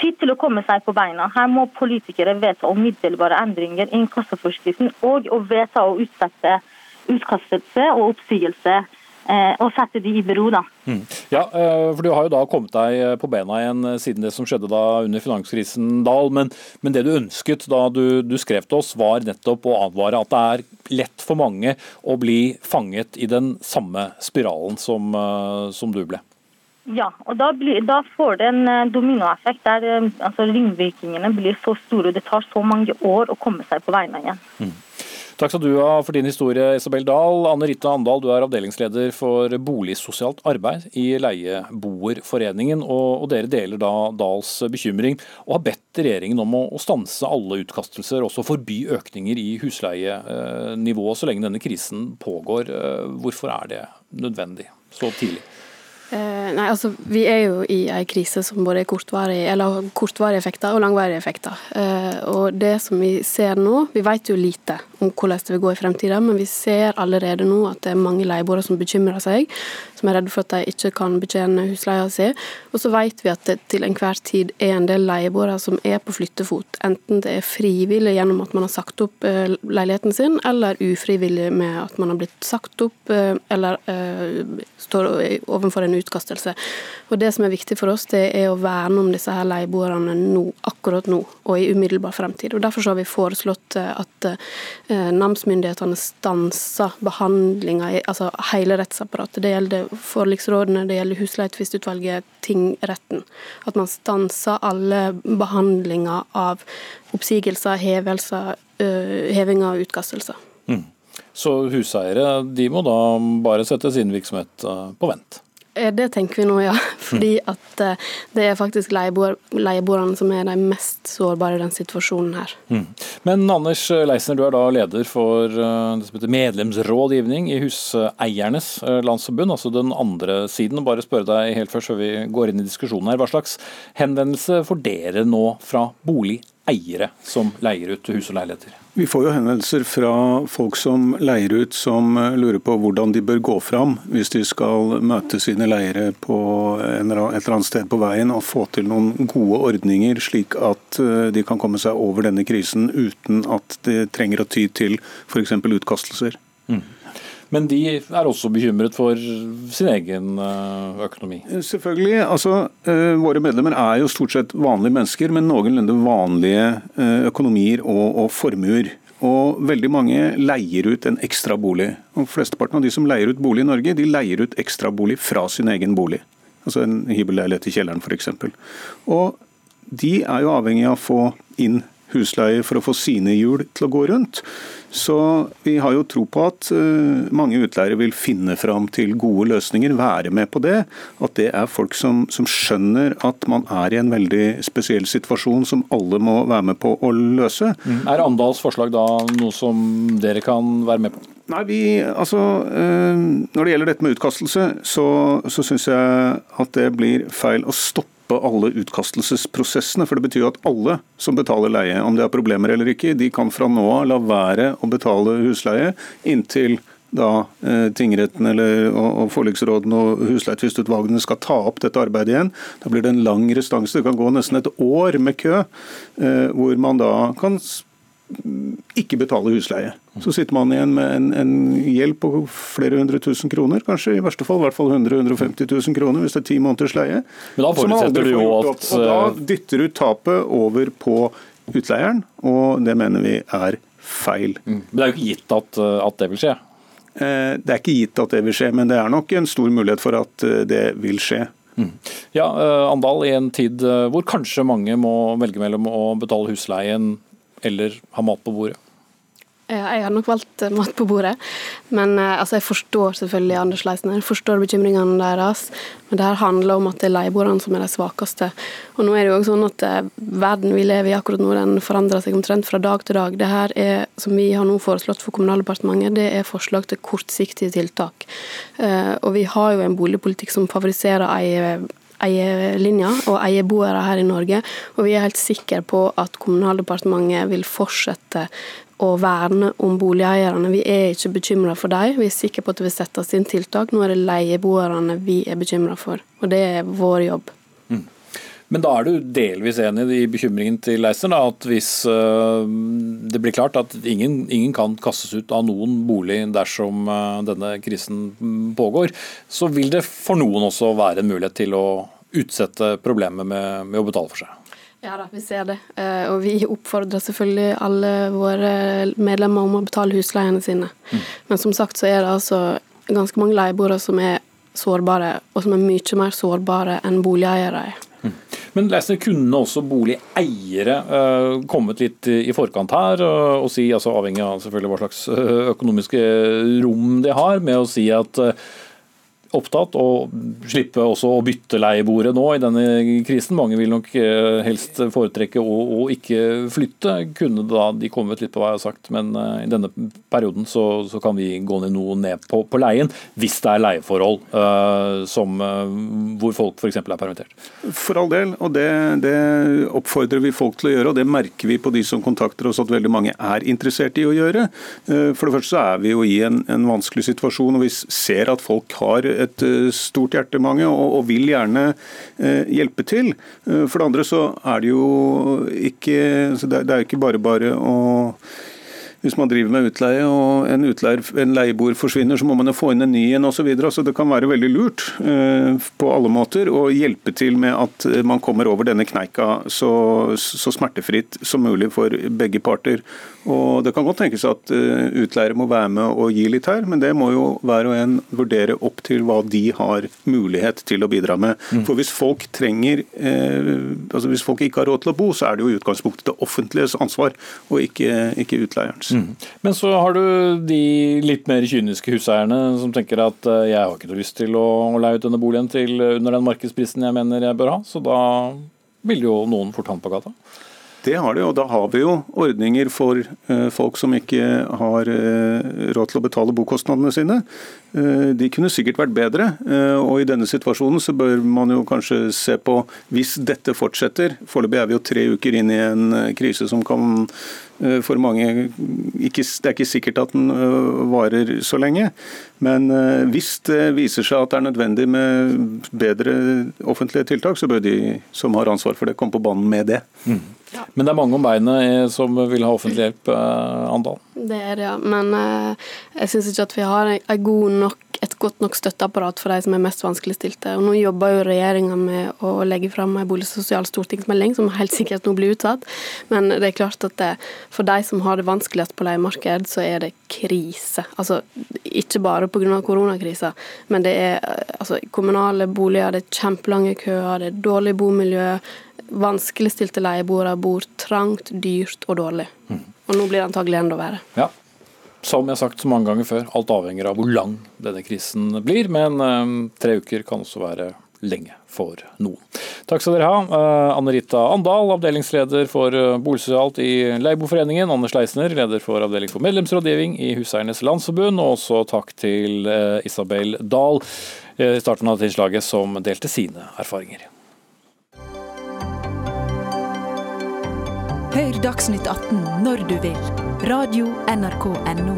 tid til å komme seg på beina. Her må politikere vedta umiddelbare endringer i kassaforskriften og å vedta å utsette utkastelse og oppsigelse eh, og sette de i bero. da. Mm. Ja, eh, for Du har jo da kommet deg eh, på bena igjen siden det som skjedde da under finanskrisen, Dahl. Men, men det du ønsket da du, du, skrev til oss, var nettopp å advare at det er lett for mange å bli fanget i den samme spiralen som, som du ble. Ja, og da, blir, da får det en dominoeffekt der altså, ringvirkningene blir så store og det tar så mange år å komme seg på veien igjen. Mm. Takk skal du ha for din historie, Isabel Dahl. Anne Rita Andal, du er avdelingsleder for boligsosialt arbeid i Leieboerforeningen. Og, dere deler da Dahls bekymring, og har bedt regjeringen om å, stanse alle utkastelser, også forby økninger i husleienivået så lenge denne krisen pågår. Eh, hvorfor er det nødvendig så tidlig? Eh, nei, altså Vi er jo i en krise som både kortvarige, eller kortvarige effekter og langvarige effekter. Eh, og det som Vi ser nå, vi vet jo lite om hvordan det vil gå i fremtiden, men vi ser allerede nå at det er mange leieboere som bekymrer seg, som er redde for at de ikke kan betjene husleia si. Og så vet vi at det til enhver tid er en del leieboere som er på flyttefot. Enten det er frivillig gjennom at man har sagt opp eh, leiligheten sin, eller ufrivillig med at man har blitt sagt opp eh, eller uh, står overfor en utkastelse. Og Det som er viktig for oss, det er å verne om disse her leieboerne nå, akkurat nå og i umiddelbar fremtid. Og Derfor har vi foreslått at uh, namsmyndighetene stanser behandlinga i altså hele rettsapparatet. Det gjelder forliksrådene, det gjelder husleietvistutvalget, tingretten. At man stanser alle behandlinger av oppsigelser, hevelser, hevinger heving av utkastelser. Mm. Så huseiere de må da bare sette sin virksomhet eh, på vent? Eh, det tenker vi nå, ja. Fordi at eh, det er faktisk leieboerne som er de mest sårbare i den situasjonen her. Mm. Men Anders Leisner, du er da leder for det som heter medlemsrådgivning i Huseiernes landsforbund, altså den andre siden. Bare spørre deg helt først før vi går inn i diskusjonen her. Hva slags henvendelse får dere nå fra boligeiere som leier ut hus og leiligheter? Vi får jo henvendelser fra folk som leier ut, som eh, lurer på hvordan de bør gå fram hvis de skal møte sine leiere på et eller annet sted på veien og få til noen gode ordninger, slik at eh, de kan komme seg over denne krisen uten at de trenger å ty til f.eks. utkastelser. Mm. Men de er også bekymret for sin egen eh, økonomi? Selvfølgelig. altså Våre medlemmer er jo stort sett vanlige mennesker med noenlunde vanlige eh, økonomier og, og formuer. Og veldig mange leier ut en ekstra bolig. Og Flesteparten av de som leier ut bolig i Norge, de leier ut ekstra bolig fra sin egen bolig. Altså en hybelleilighet i kjelleren f.eks. Og de er jo avhengig av å få inn husleie for å få sine hjul til å gå rundt. Så vi har jo tro på at eh, mange utleiere vil finne fram til gode løsninger, være med på det. At det er folk som, som, skjønner at man er i en veldig spesiell situasjon som alle må være med på å løse. Mm. Er Andals forslag da noe som dere kan være med på? Nei, vi, altså, eh, Når det gjelder dette med utkastelse, så, så syns jeg at det blir feil å stoppe stoppe alle utkastelsesprosessene. For det betyr jo at alle som betaler leie, om de har problemer eller ikke, de kan fra nå av la være å betale husleie inntil da eh, tingretten eller, og, og forliksrådene og husleietvistutvalgene skal ta opp dette arbeidet igjen. Da blir det en lang restanse. Det kan gå nesten et år med kø, eh, hvor man da kan ikke betale husleie. Så sitter man igjen med en, en, gjeld på flere hundre tusen kroner, kanskje i verste fall i hvert fall 100 150 000 kroner hvis det er ti måneders leie. Men da forutsetter du jo at Og da dytter du tapet over på utleieren, og det mener vi er feil. Mm. Men det er jo ikke gitt at, eh, at det vil skje? Eh, det er ikke gitt at det vil skje, men det er nok en stor mulighet for at eh, det vil skje. Mm. Ja, Andal, i en tid hvor kanskje mange må velge mellom å betale husleien eller ha mat på bordet? Jeg har nok valgt eh, mat på bordet, men eh, altså, jeg forstår selvfølgelig Anders Leisner. Jeg forstår bekymringene deres, men det her handler om at det er leieboerne som er de svakeste. Og nå er det jo også sånn at eh, Verden vi lever i akkurat nå, den forandrer seg omtrent fra dag til dag. Det her er, som vi har nå foreslått for Kommunaldepartementet, det er forslag til kortsiktige tiltak. Og vi har jo en boligpolitikk som favoriserer ei eierlinja og eierboere her i Norge. Og vi er helt sikre på at Kommunaldepartementet vil fortsette å verne om boligeierne. Vi er ikke bekymra for dem, vi er sikre på at det vil settes inn tiltak. Nå er det leieboerne vi er bekymra for, og det er vår jobb. Men da er du delvis enig i bekymringen til Leisner, at hvis uh, det blir klart at ingen, ingen, kan kastes ut av noen bolig dersom uh, denne krisen pågår, så vil det for noen også være en mulighet til å utsette problemet med, med å betale for seg? Ja da, vi ser det. Eh, og vi oppfordrer selvfølgelig alle våre medlemmer om å betale husleiene sine. Mm. Men som sagt så er det altså ganske mange leieboere som er sårbare, og som er mye mer sårbare enn boligeiere er. Men Leisner, kunne også boligeiere uh, kommet litt i forkant her uh, og si, altså avhengig av selvfølgelig hva slags økonomiske rom de har, med å si at opptatt, og slippe også å bytte leiebordet nå i denne krisen. Mange vil nok eh, helst foretrekke å, å ikke flytte. Kunne da de kommet litt på hva jeg har sagt, men eh, i denne perioden så, så kan vi gå ned noe ned på, på leien, hvis det er leieforhold uh, som, uh, hvor folk f.eks. er permittert. For all del, og det, det, oppfordrer vi folk til å gjøre, og det merker vi på de som kontakter oss at veldig mange er interessert i å gjøre. Uh, for det første så er vi jo i en, en vanskelig situasjon, og vi ser at folk har et stort hjerte, mange, og, og vil gjerne hjelpe til. For det andre så er det jo ikke Det er ikke bare bare å hvis man driver med utleie og en, utleier, en leieboer forsvinner, så må man jo få inn en ny en osv. Så, videre. så det kan være veldig lurt eh, på alle måter å hjelpe til med at man kommer over denne kneika så, så smertefritt som mulig for begge parter. Og Det kan godt tenkes at uh, utleiere må være med og gi litt her, men det må jo hver og en vurdere opp til hva de har mulighet til å bidra med. Mm. For hvis folk trenger, uh, altså hvis folk ikke har råd til å bo, så er det jo i utgangspunktet det offentliges ansvar, og ikke, ikke utleierens. Mm. Men så har du de litt mer kyniske huseierne som tenker at uh, jeg har ikke noe lyst til å, å leie ut denne boligen til under den markedsprisen jeg mener jeg bør ha, så da vil jo noen fort havne på gata. Det har de, og da har vi jo ordninger for eh, folk som ikke har eh, råd til å betale bokostnadene sine. Eh, de kunne sikkert vært bedre, og i denne situasjonen så bør man jo kanskje se på hvis dette fortsetter. Foreløpig er vi jo tre uker inn i en krise som kan for mange ikke, Det er ikke sikkert at den varer så lenge. Men hvis det viser seg at det er nødvendig med bedre offentlige tiltak, så bør de som har ansvar for det, komme på banen med det. Mm. Ja. Men det er mange om beinet som vil ha offentlig hjelp, eh, Andal? Det er det, ja. Men eh, jeg syns ikke at vi har nok, et godt nok støtteapparat for de som er mest vanskeligstilte. Og nå jobber jo regjeringa med å legge fram en boligsosial stortingsmelding, som helt sikkert nå blir utsatt. Men det er klart at det, for de som har det vanskeligst på leiemarked, så er det krise. Altså ikke bare pga. koronakrisa, men det er eh, altså, kommunale boliger, det er kjempelange køer, det er dårlig bomiljø vanskeligstilte leieboere bor trangt, dyrt og dårlig. Mm. Og nå blir det antagelig enda verre. Ja. Som jeg har sagt så mange ganger før, alt avhenger av hvor lang denne krisen blir. Men eh, tre uker kan også være lenge for noen. Takk skal dere ha. Eh, Anne Rita Andal, avdelingsleder for uh, Boligsosialt i Leieboforeningen. Anders Leisner, leder for avdeling for medlemsrådgivning i Huseiernes Landsforbund. Og også takk til eh, Isabel Dahl i starten av tilslaget som delte sine erfaringer. Hør Dagsnytt 18 når du vil. Radio NRK Radio.nrk.no.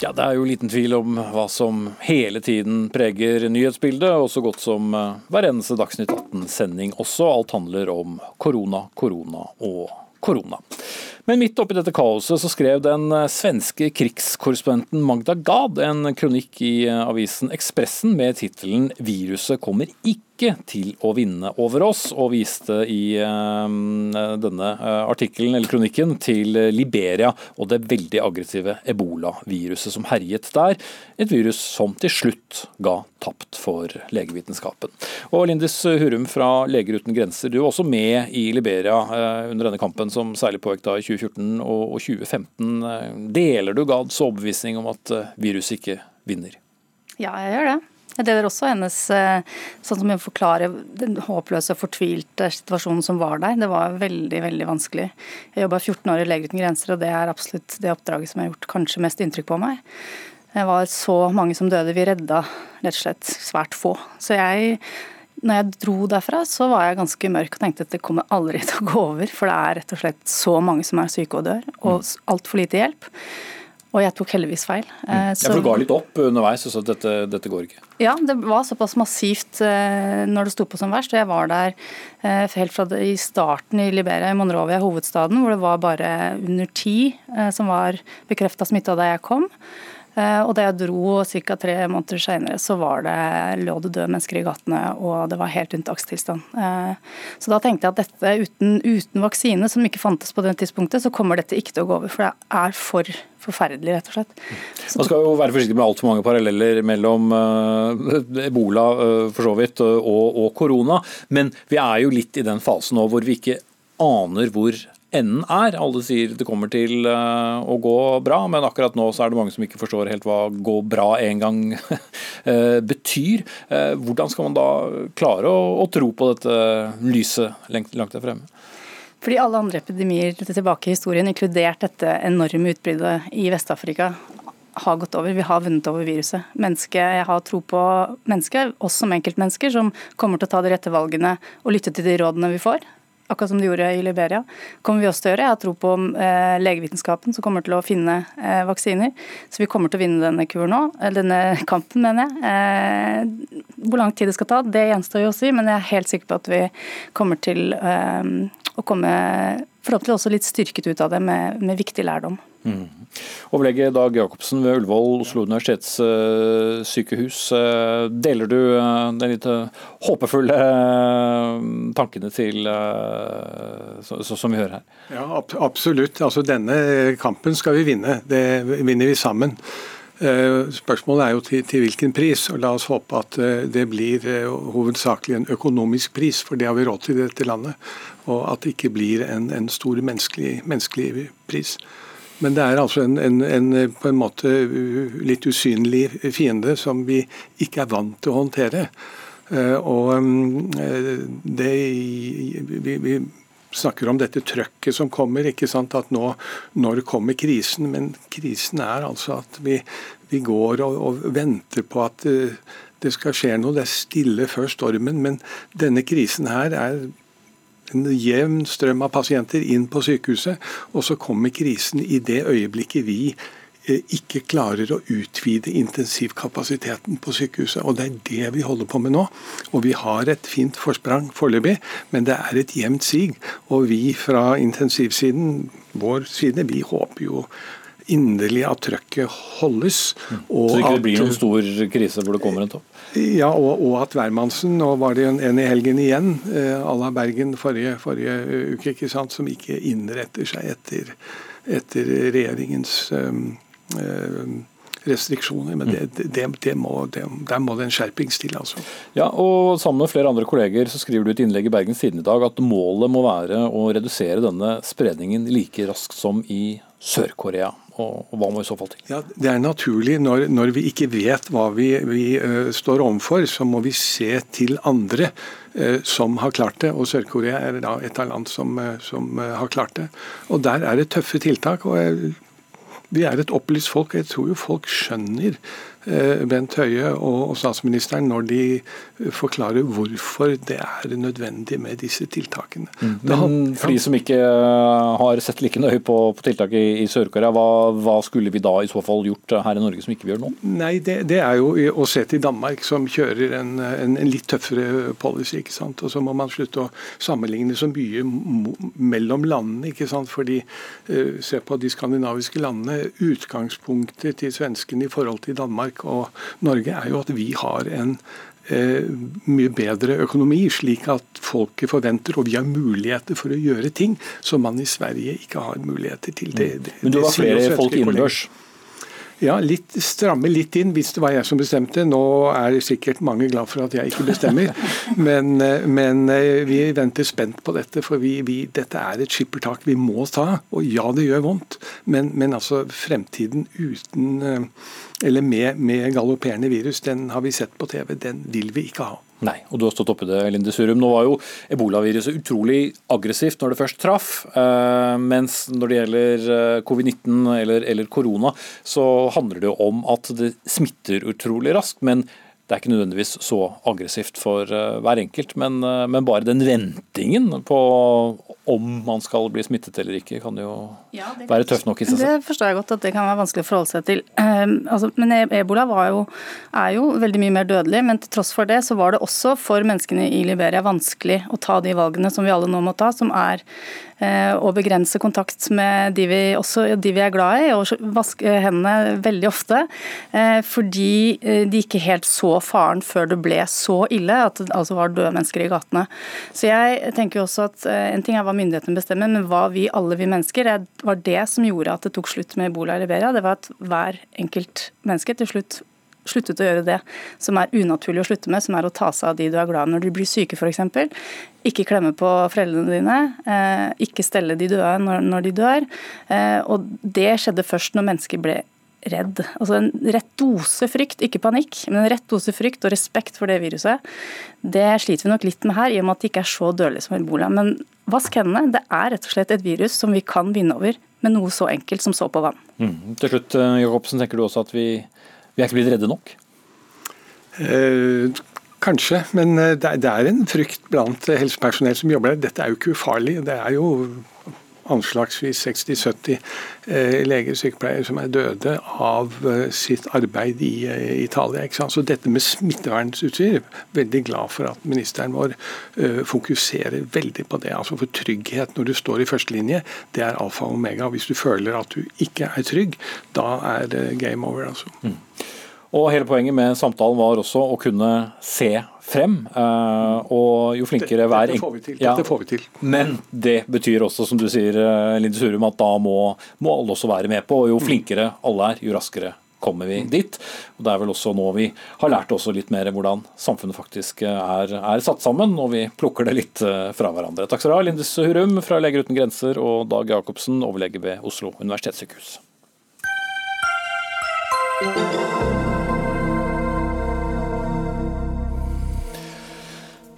Ja, Det er jo liten tvil om hva som hele tiden preger nyhetsbildet, og så godt som eh, hver eneste Dagsnytt 18-sending også. Alt handler om korona, korona og korona. Men midt oppi dette kaoset så skrev den eh, svenske krigskorrespondenten Magda Gad en kronikk i eh, avisen Ekspressen med tittelen 'Viruset kommer ikke' ikke til å vinne over oss, og viste i uh, denne uh, artikkelen eller kronikken til Liberia og det veldig aggressive ebolaviruset som herjet der. Et virus som til slutt ga tapt for legevitenskapen. Og Lindis Hurum fra Leger uten grenser, du var også med i Liberia uh, under denne kampen som særlig pågikk da i 2014 og, og 2015. Deler du Gads overbevisning om at viruset ikke vinner? Ja, jeg gjør det. Jeg deler også hennes eh, sånn som hun forklarer den håpløse og fortvilte situasjonen som var der. Det var veldig veldig vanskelig. Jeg jobba 14 år i Leger uten grenser, og det er absolutt det oppdraget som har gjort kanskje mest inntrykk på meg. Det var så mange som døde. Vi redda rett og slett svært få. Så jeg når jeg dro derfra, så var jeg ganske mørk og tenkte at det kommer aldri til å gå over. For det er rett og slett så mange som er syke og dør, og mm. altfor lite hjelp. Og jeg tok heldigvis feil. Mm. Ja, For du ga litt opp underveis og sa at dette, dette, går ikke? Ja, det var såpass massivt eh, når det sto på som verst. og Jeg var der eh, helt fra i starten i Liberia, i Monrovia, hovedstaden, hvor det var bare under ti eh, som var bekrefta smitta da jeg kom. Eh, og da jeg dro ca. tre måneder senere, så var det, lå det døde mennesker i gatene, og det var helt unntakstilstand. Eh, så da tenkte jeg at dette uten, uten vaksine, som ikke fantes på det tidspunktet, så kommer dette ikke til å gå over. For det er for forferdelig, rett og slett. Så Man skal jo være forsiktig med altfor mange paralleller mellom uh, ebola for så vidt og, og korona, men vi er jo litt i den fasen nå hvor vi ikke aner hvor enden er. Alle sier det kommer til eh, å gå bra, men akkurat nå så er det mange som ikke forstår helt hva 'gå bra' en gang eh, betyr. Eh, hvordan skal man da klare å, tro på dette lyset langt der fremme? Fordi alle andre epidemier tilbake i historien, inkludert dette enorme utbruddet i Vest-Afrika, har gått over. Vi har vunnet over viruset. Menneske, jeg har tro på mennesket, oss som enkeltmennesker, som kommer til å ta de rette valgene og lytte til de rådene vi får akkurat som de gjorde i Liberia, kommer vi også til å gjøre. Jeg har tro på eh, legevitenskapen som kommer til å finne eh, vaksiner. Så vi kommer til å vinne denne kuren nå, denne kampen, mener jeg. Eh, hvor lang tid det skal ta, det gjenstår jo å si, men jeg er helt sikker på at vi kommer til eh, å komme forhåpentlig også litt styrket ut av det med, med viktig lærdom. Mm. Overlege Dag Jacobsen ved Ullevål Oslo universitetssykehus. Eh, deler du de den litt eh, håpefulle tankene til som vi hører her? Ja, absolutt. Altså, denne kampen skal vi vinne. Det vinner vi sammen. Spørsmålet er jo til, til, hvilken pris, og la oss håpe at det blir hovedsakelig en økonomisk pris, for det har vi råd til i dette landet. Og at det ikke blir en, en stor menneskelig, menneskelig pris. Men det er altså en, en, en, på en måte litt usynlig fiende som vi ikke er vant til å håndtere. Eh, og eh, det vi, vi snakker om dette trøkket som kommer. ikke sant, at nå, Når kommer krisen? Men krisen er altså at vi, vi går og, og, venter på at eh, det skal skje noe. Det er stille før stormen. Men denne krisen her er en jevn strøm av pasienter inn på sykehuset, og så kommer krisen i det øyeblikket vi eh, ikke klarer å utvide intensivkapasiteten på sykehuset. Og Det er det vi holder på med nå. Og Vi har et fint forsprang foreløpig, men det er et jevnt sig. Og vi fra intensivsiden, vår side, vi håper jo inderlig at trøkket holdes. Mm. så det ikke blir noen stor krise hvor det kommer en topp? Ja, og, og at hvermannsen Nå var det en, en i helgen igjen, eh, à la Bergen forrige, forrige, uke, ikke sant, som ikke innretter seg etter, etter regjeringens eh, um, restriksjoner. Men det, mm. det, det må, der må det en skjerpings til. altså. Ja, og Sammen med flere andre kolleger så skriver du et innlegg i Bergens Tidende i dag at målet må være å redusere denne spredningen like raskt som i Sør-Korea og, hva må i så fall til? Ja, Det er naturlig. Når, når vi ikke vet hva vi, vi uh, står overfor, så må vi se til andre uh, som har klart det. Og Sør-Korea er da et av land som, uh, som har klart det. Og Der er det tøffe tiltak. og Vi er et opplyst folk. og Jeg tror jo folk skjønner Bent Høie og statsministeren når de forklarer hvorfor det er nødvendig med disse tiltakene. Mm. Men for de som ikke eh, har sett like nøye på, på tiltak i, Sør-Korea, hva, hva, skulle vi da i så fall gjort her i Norge som ikke vi gjør nå? Nei, det, det er jo å se til Danmark, som kjører en, en, en, litt tøffere policy. ikke sant? Og så må man slutte å sammenligne så mye mellom landene. ikke sant? Fordi Se på de skandinaviske landene. Utgangspunktet til svenskene i forhold til Danmark Danmark og Norge, er jo at vi har en eh, mye bedre økonomi, slik at folket forventer, og vi har muligheter for å gjøre ting som man i Sverige ikke har muligheter til. Det, det, Men du har flere folk innendørs? Ja, litt, stramme litt inn hvis det var jeg som bestemte. Nå er sikkert mange glad for at jeg ikke bestemmer. Men, eh, men eh, vi venter spent på dette, for vi, vi, dette er et skippertak vi må ta. Og ja, det gjør vondt, men, men altså fremtiden uten eller med, med galopperende virus, den har vi sett på TV. Den vil vi ikke ha. Nei, og du har stått oppi det, Linde Surum. Nå var jo ebolaviruset utrolig aggressivt når det først traff. Eh, mens når det gjelder eh, covid-19 eller, korona, så handler det jo om at det smitter utrolig raskt. men det er ikke nødvendigvis så aggressivt for uh, hver enkelt, men, bare den ventingen på om man skal bli smittet eller ikke, kan jo ja, være tøft nok i seg selv. Det forstår jeg godt at det kan være vanskelig å forholde seg til. Um, altså, men e- ebola jo, er jo veldig mye mer dødelig, men til tross for det så var det også for menneskene i Liberia vanskelig å ta de valgene som vi alle nå må ta, som er Eh, å begrense kontakt med de vi, også de vi er glad i, og vaske hendene veldig ofte. Eh, fordi eh, de ikke helt så faren før det ble så ille at det altså var døde mennesker i gatene. Så jeg tenker jo også at En ting er hva myndighetene bestemmer, men hva vi alle vi mennesker det var det som gjorde at det tok slutt med ebola i Liberia. Det var at hver enkelt menneske til slutt sluttet å gjøre det som er unaturlig å slutte med, som er å ta seg av de du er glad i når du blir syke f.eks. Ikke klemme på foreldrene dine, eh, ikke stelle de døde når, de dør. Eh, og det skjedde først når mennesker ble redd. Altså En rett dose frykt, ikke panikk, men en rett dose frykt og respekt for det viruset. Det sliter vi nok litt med her, i og med at det ikke er så dødelig som ebola. Men vask hendene. Det er rett og slett et virus som vi kan vinne over med noe så enkelt som så på vann. Mm. Til slutt, eh, Jacobsen, tenker du også at vi vi er ikke blitt redde nok? Eh, Kanskje, men det er en frykt blant helsepersonell som jobber der. Dette er jo ikke ufarlig. Det er jo anslagsvis 60-70 eh, leger og sykepleiere som er døde av eh, sitt arbeid i eh, Italia. Så dette med smittevernutstyr, veldig glad for at ministeren vår fokuserer veldig på det. Altså For trygghet når du står i førstelinje, det er alfa og omega. Hvis du føler at du ikke er trygg, da er det game over. altså. Mm. Og Hele poenget med samtalen var også å kunne se frem. Eh, og jo flinkere hver Dette får vi til. Ja, får vi til. Men det betyr også, som du sier, eh, Linde Surum, at da må, må, alle også være med på. Og jo mm. flinkere alle er, jo raskere kommer vi mm. dit. Og Det er vel også nå vi har lært også litt mer hvordan samfunnet faktisk er, er satt sammen, og vi plukker det litt eh, fra hverandre. Takk skal du ha, Linde Hurum fra Leger uten grenser og Dag Jacobsen, overlege ved Oslo universitetssykehus.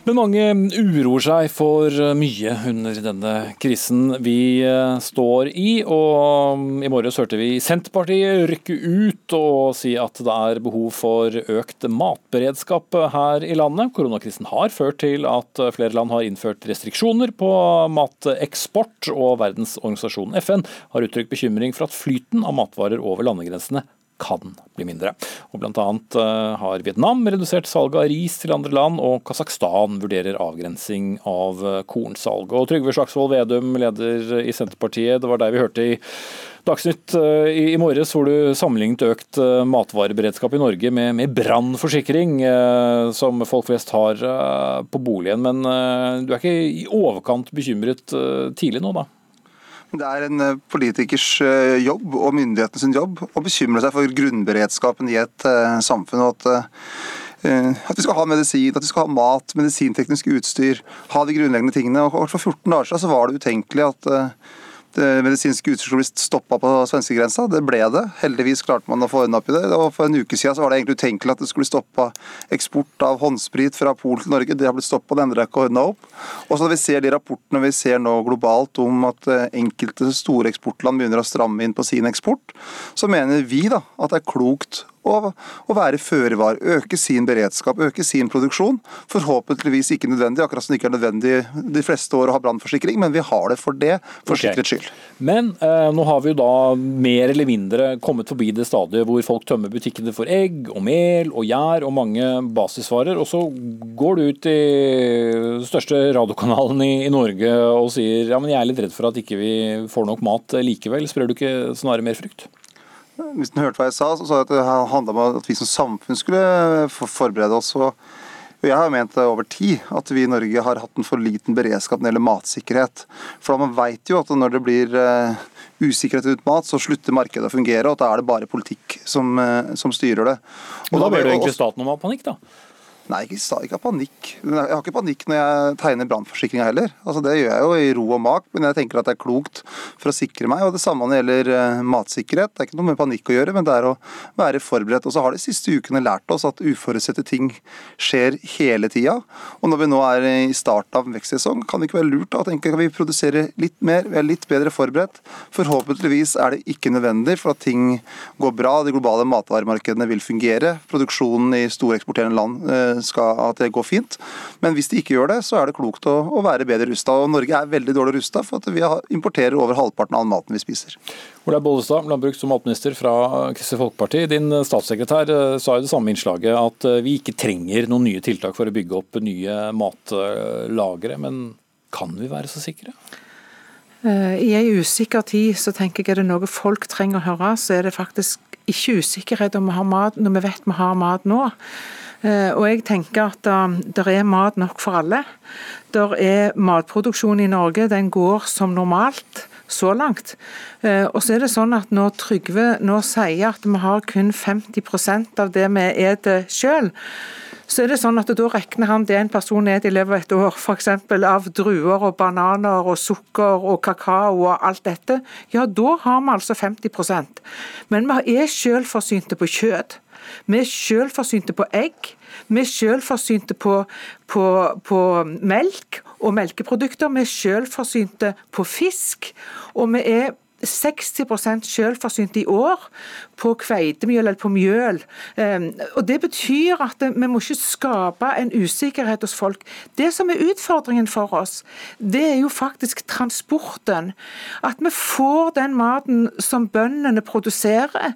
Men mange uroer seg for mye under denne krisen vi eh, står i. Og i morges hørte vi Senterpartiet rykke ut og si at det er behov for økt matberedskap her i landet. Koronakrisen har ført til at flere land har innført restriksjoner på mateksport, og Verdensorganisasjonen FN har uttrykt bekymring for at flyten av matvarer over landegrensene kan bli mindre. Og annet eh, har Vietnam redusert salget av ris til andre land, og Kasakhstan vurderer avgrensing av eh, kornsalget. Og Trygve Slagsvold Vedum, leder i Senterpartiet, det var deg vi hørte i Dagsnytt eh, i morges hvor du sammenlignet økt matvareberedskap i Norge med, med brannforsikring, som folk flest har på boligen. Men du er ikke i overkant bekymret tidlig nå, da? Det er en eh, politikers eh, jobb og myndighetens jobb å bekymre seg for grunnberedskapen i et uh, samfunn. og at, at vi skal ha medisin, at vi skal ha mat, medisinteknisk utstyr, ha de grunnleggende tingene. Og For 14 dager siden så var det utenkelig at eh, medisinske utstyr skulle bli stoppa på svenskegrensa. Det ble det. Heldigvis klarte man å få ordna opp i det. Og For en uke siden så var det egentlig utenkelig at det skulle stoppa eksport av håndsprit fra Polen til Norge. Det har blitt stoppa, det endrer ikke ordna opp. Og så når vi ser de rapportene vi ser nå globalt om at eh, enkelte store eksportland begynner å stramme inn på sin eksport, så mener vi da at det er klokt og, og være føre var. Øke sin beredskap, øke sin produksjon. Forhåpentligvis ikke nødvendig, akkurat som det ikke er nødvendig de fleste år å ha brannforsikring, men vi har det for det, for okay. sikkerhets skyld. Men eh, nå har vi jo da mer eller mindre kommet forbi det stadiet hvor folk tømmer butikkene for egg og mel og gjær og mange basisvarer, og så går du ut i den største radiokanalen i, i Norge og sier ja, men jeg er litt redd for at ikke vi får nok mat likevel. Sprer du ikke snarere mer frykt? Hvis den hørte hva jeg sa, så sa jeg at det handla om at vi som samfunn skulle forberede oss. og jeg har ment over tid at vi i Norge har hatt en for liten beredskap når det gjelder matsikkerhet. For Man vet jo at når det blir eh, usikkerhet rundt mat, så slutter markedet å fungere, og da er det bare politikk som, eh, som styrer det. Og Men da ber jo egentlig staten ha panikk, da? Nei, ikke, ikke av panikk. Jeg har ikke panikk når jeg tegner brannforsikringa heller. Altså, det gjør jeg jo i ro og mak, men jeg tenker at det er klokt for å sikre meg. Og Det samme når det gjelder uh, matsikkerhet. Det er ikke noe med panikk å gjøre, men det er å være forberedt. Og så har de siste ukene lært oss at uforutsette ting skjer hele tida. Og når vi nå er i starten av vekstsesong, kan det ikke være lurt å tenke at vi produserer litt mer, vi er litt bedre forberedt. Forhåpentligvis er det ikke nødvendig for at ting går bra. De globale matvaremarkedene vil fungere. Produksjonen i storeksporterende land uh, skal, at det går fint. Men hvis de ikke gjør det, så er det klokt å, å være bedre rusta. Og Norge er veldig dårlig rusta, for at vi importerer over halvparten av all maten vi spiser. Olaug Bollestad, landbruks- og matminister fra Kristelig Folkeparti. Din statssekretær eh, sa i det samme innslaget at eh, vi ikke trenger noen nye tiltak for å bygge opp nye matlagre. Men kan vi være så sikre? Eh, I en usikker tid så tenker jeg er det noe folk trenger å høre, så er det faktisk ikke usikkerhet om vi har mat når vi vet vi har mat nå. Eh, og jeg tenker at um, det er mat nok for alle. Det er matproduksjon i Norge, den går som normalt så langt. Eh, og så er det sånn at Når Trygve nå sier at vi har kun 50% av det vi spiser sjøl, så er det sånn at da regner han det en person spiser i løpet av et år, f.eks. av druer og bananer og sukker og kakao og alt dette, ja da har vi altså 50% Men vi er selvforsynte på kjøtt. Vi er selvforsynte på egg. Vi er selvforsynte på, på, på melk og melkeprodukter. Vi er selvforsynte på fisk. Og vi er 60% selvforsynt i år på kveitemjøl eller på mjøl. Ehm, og Det betyr at vi må ikke skape en usikkerhet hos folk. Det som er utfordringen for oss, det er jo faktisk transporten. At vi får den maten som bøndene produserer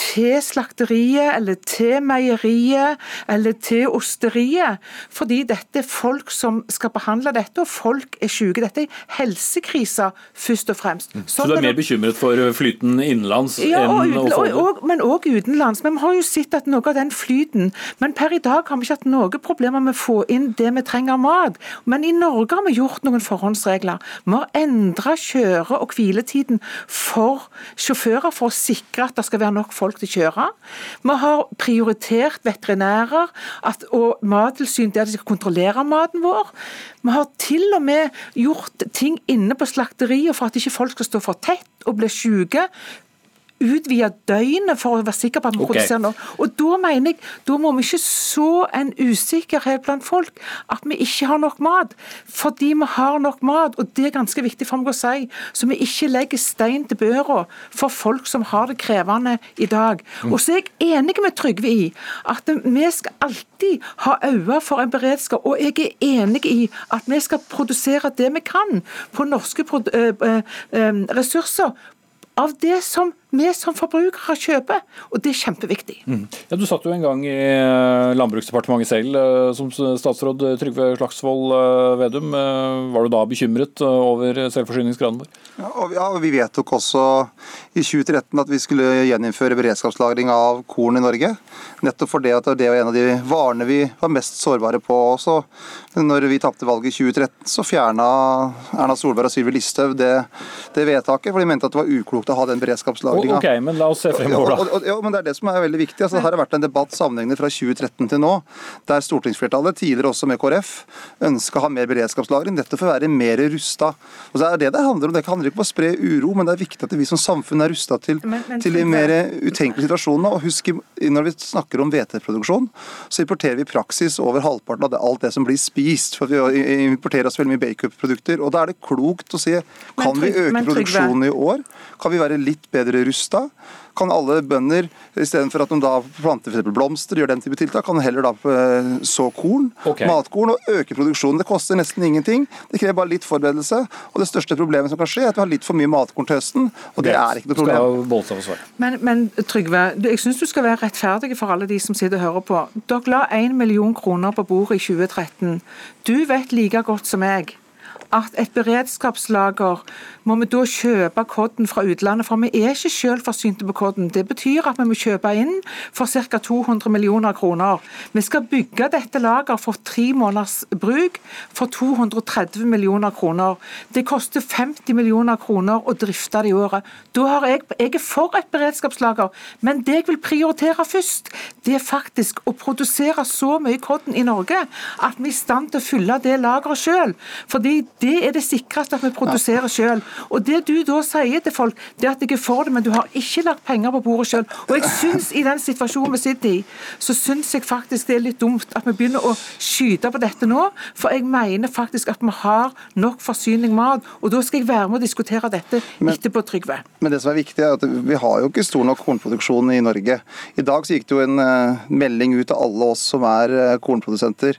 til slakteriet eller til meieriet eller til osteriet. Fordi dette er folk som skal behandle dette, og folk er syke. Dette er helsekriser først og fremst. Sånn Så du er mer bekymret for flyten innenlands ja, enn å få og, Men òg utenlands. Men vi har jo sett at noe av den flyten Men per i dag har vi ikke hatt noen problemer med å få inn det vi trenger av mat. Men i Norge har vi gjort noen forhåndsregler. Vi har endra kjøre- og hviletiden for sjåfører for å sikre at det skal være nok folk til å kjøre. Vi har prioritert veterinærer at, og Mattilsyn der de skal kontrollere maten vår. Vi har til og med gjort ting inne på slakteriet for at ikke folk skal stå for tett og bli syke utvide døgnet for å være sikker på at vi okay. produserer noe. Og Da mener jeg, da må vi ikke så en usikkerhet blant folk at vi ikke har nok mat. Fordi vi har nok mat, og det er ganske viktig for meg å si, så vi ikke legger stein til børa for folk som har det krevende i dag. Mm. Og så er jeg enig med Trygve i at vi skal alltid ha øyne for en beredskap, og jeg er enig i at vi skal produsere det vi kan på norske eh, eh, eh, ressurser av det som vi som forbrukere kjøper, og det er kjempeviktig. Mm. Ja, Du satt jo en gang i eh, Landbruksdepartementet selv eh, som statsråd Trygve Slagsvold eh, Vedum. Var du da bekymret over selvforsyningsgraden vår? Ja, og, ja, Vi vedtok også i 2013 at vi skulle gjeninnføre beredskapslagring av korn i Norge. Nettopp fordi at det var en av de varene vi var mest sårbare på også. Når vi tapte valget i 2013, så fjerna Erna Solberg og Sylvi Listhaug det, det vedtaket, for de mente at det var uklokt å ha den beredskapslagringa. Ok, men la oss se fremover, Ja, og, da. og, ja, men det er det som er veldig viktig. Altså, det har vært en debatt sammenhengende fra 2013 til nå, der stortingsflertallet, tidligere også med KrF, ønska å ha mer beredskapslagring, dette for å være mer rusta. Og så er det det handler om. Det handler ikke om å spre uro, men det er viktig at vi som samfunn er rusta til, Men- men til de mer utenkelige situasjonene. Og husk, når vi snakker om hveteproduksjon, så importerer vi i praksis over halvparten av det, alt det som blir spist. For vi importerer oss veldig mye bacon-produkter. Og da er det klokt å si kan vi øke men produksjonen i år? Kan vi være litt bedre rusta? Kan alle bønder, istedenfor at de da planter for eksempel blomster, gjør den type tiltak, kan de heller da eh, så korn, okay. matkorn, og øke produksjonen. Det koster nesten ingenting. Det krever bare litt forberedelse. Og det største problemet som kan skje, er at vi har litt for mye matkorn til høsten, og det er ikke noe problem. Men, men Trygve, jeg syns du skal være rettferdig for alle de som sitter og hører på. Dere la 1 million kroner på bordet i 2013. Du vet like godt som meg at et beredskapslager må vi da kjøpe kodden fra utlandet, for vi er ikke selvforsynte på kodden. Det betyr at vi må kjøpe inn for ca. 200 millioner kroner. Vi skal bygge dette lager for tre måneders bruk for 230 millioner kroner. Det koster 50 millioner kroner å drifte det i året. Da har jeg, jeg er for et beredskapslager, men det jeg vil prioritere først, det er faktisk å produsere så mye kodden i Norge at vi er i stand til å fylle det lageret sjøl. Fordi det er det sikreste at vi produserer sjøl. Og det du da sier til folk, det er at jeg er for det, men du har ikke lagt penger på bordet sjøl. Og jeg syns i den situasjonen vi sitter i, så syns jeg faktisk det er litt dumt at vi begynner å skyte på dette nå. For jeg mener faktisk at vi har nok forsyning mat, og da skal jeg være med å diskutere dette etterpå, Trygve. Men det som er viktig er at vi har jo ikke stor nok kornproduksjon i Norge. I dag så gikk det jo en eh, melding ut til alle oss som er eh, kornprodusenter.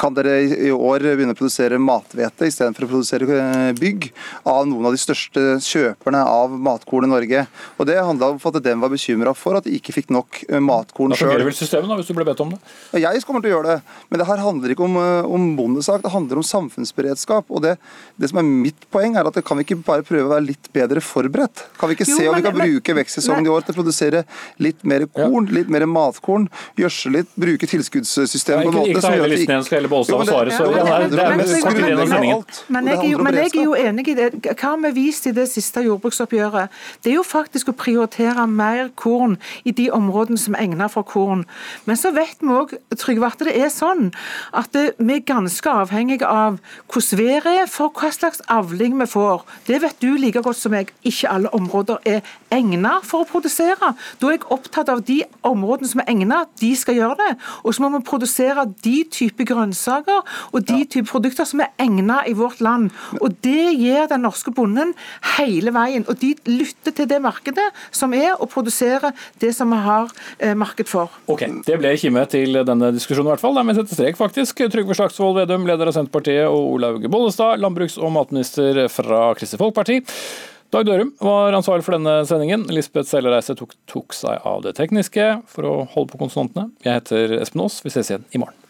Kan dere i år begynne å produsere mathvete istedenfor å produsere eh, bygg av noen av de største kjøperne av matkorn i Norge? Og Det handla om at den var bekymra for at de ikke fikk nok matkorn sjøl. Da fungerer vel systemet, da, hvis du ble bedt om det? Jeg kommer til å gjøre det, men det her handler ikke om, eh, om bondesak, det handler om samfunnsberedskap. og det, det som er Mitt poeng er at kan vi ikke bare prøve å være litt bedre forberedt? Kan vi ikke Jo, se om vi kan men- bruke vekstsesongen i år til å produsere litt mer korn, litt mer matkorn, gjødsle litt, bruke tilskuddssystemet tilskuddssystemet en måte som gjør at vi skal heller Bollestad å svare. Så men det er, igjen av sendingen. Jeg, er jo, enig i det. Hva har vi vist i det siste jordbruksoppgjøret? Det er jo faktisk å prioritere mer korn i de områdene som er egnet for korn. Men så vet vi òg, at det er sånn at vi er ganske avhengige av hvordan været er for hva slags avling vi får. Det vet du like godt som jeg. Ikke alle områder er egnet for å produsere. Da er jeg opptatt av de områdene som er egnet, de skal gjøre det. Og så må vi produsere de type grønnsaker og de type produkter som er egnet i vårt land. Og Det gir den norske bonden hele veien. Og de lytter til det markedet som er, og produserer det som vi har eh, marked for. Ok, Det ble kime til denne diskusjonen, i hvert fall. Vi setter strek, faktisk. Trygve Slagsvold Vedum, leder av Senterpartiet, og Olaug Bollestad, landbruks- og matminister fra Kristelig Folkeparti. Dag Dørum var ansvarlig for denne sendingen. Lisbeth Sellereise tok, tok seg av det tekniske for å holde på konsonantene. Jeg heter Espen Aas. Vi ses igjen i morgen.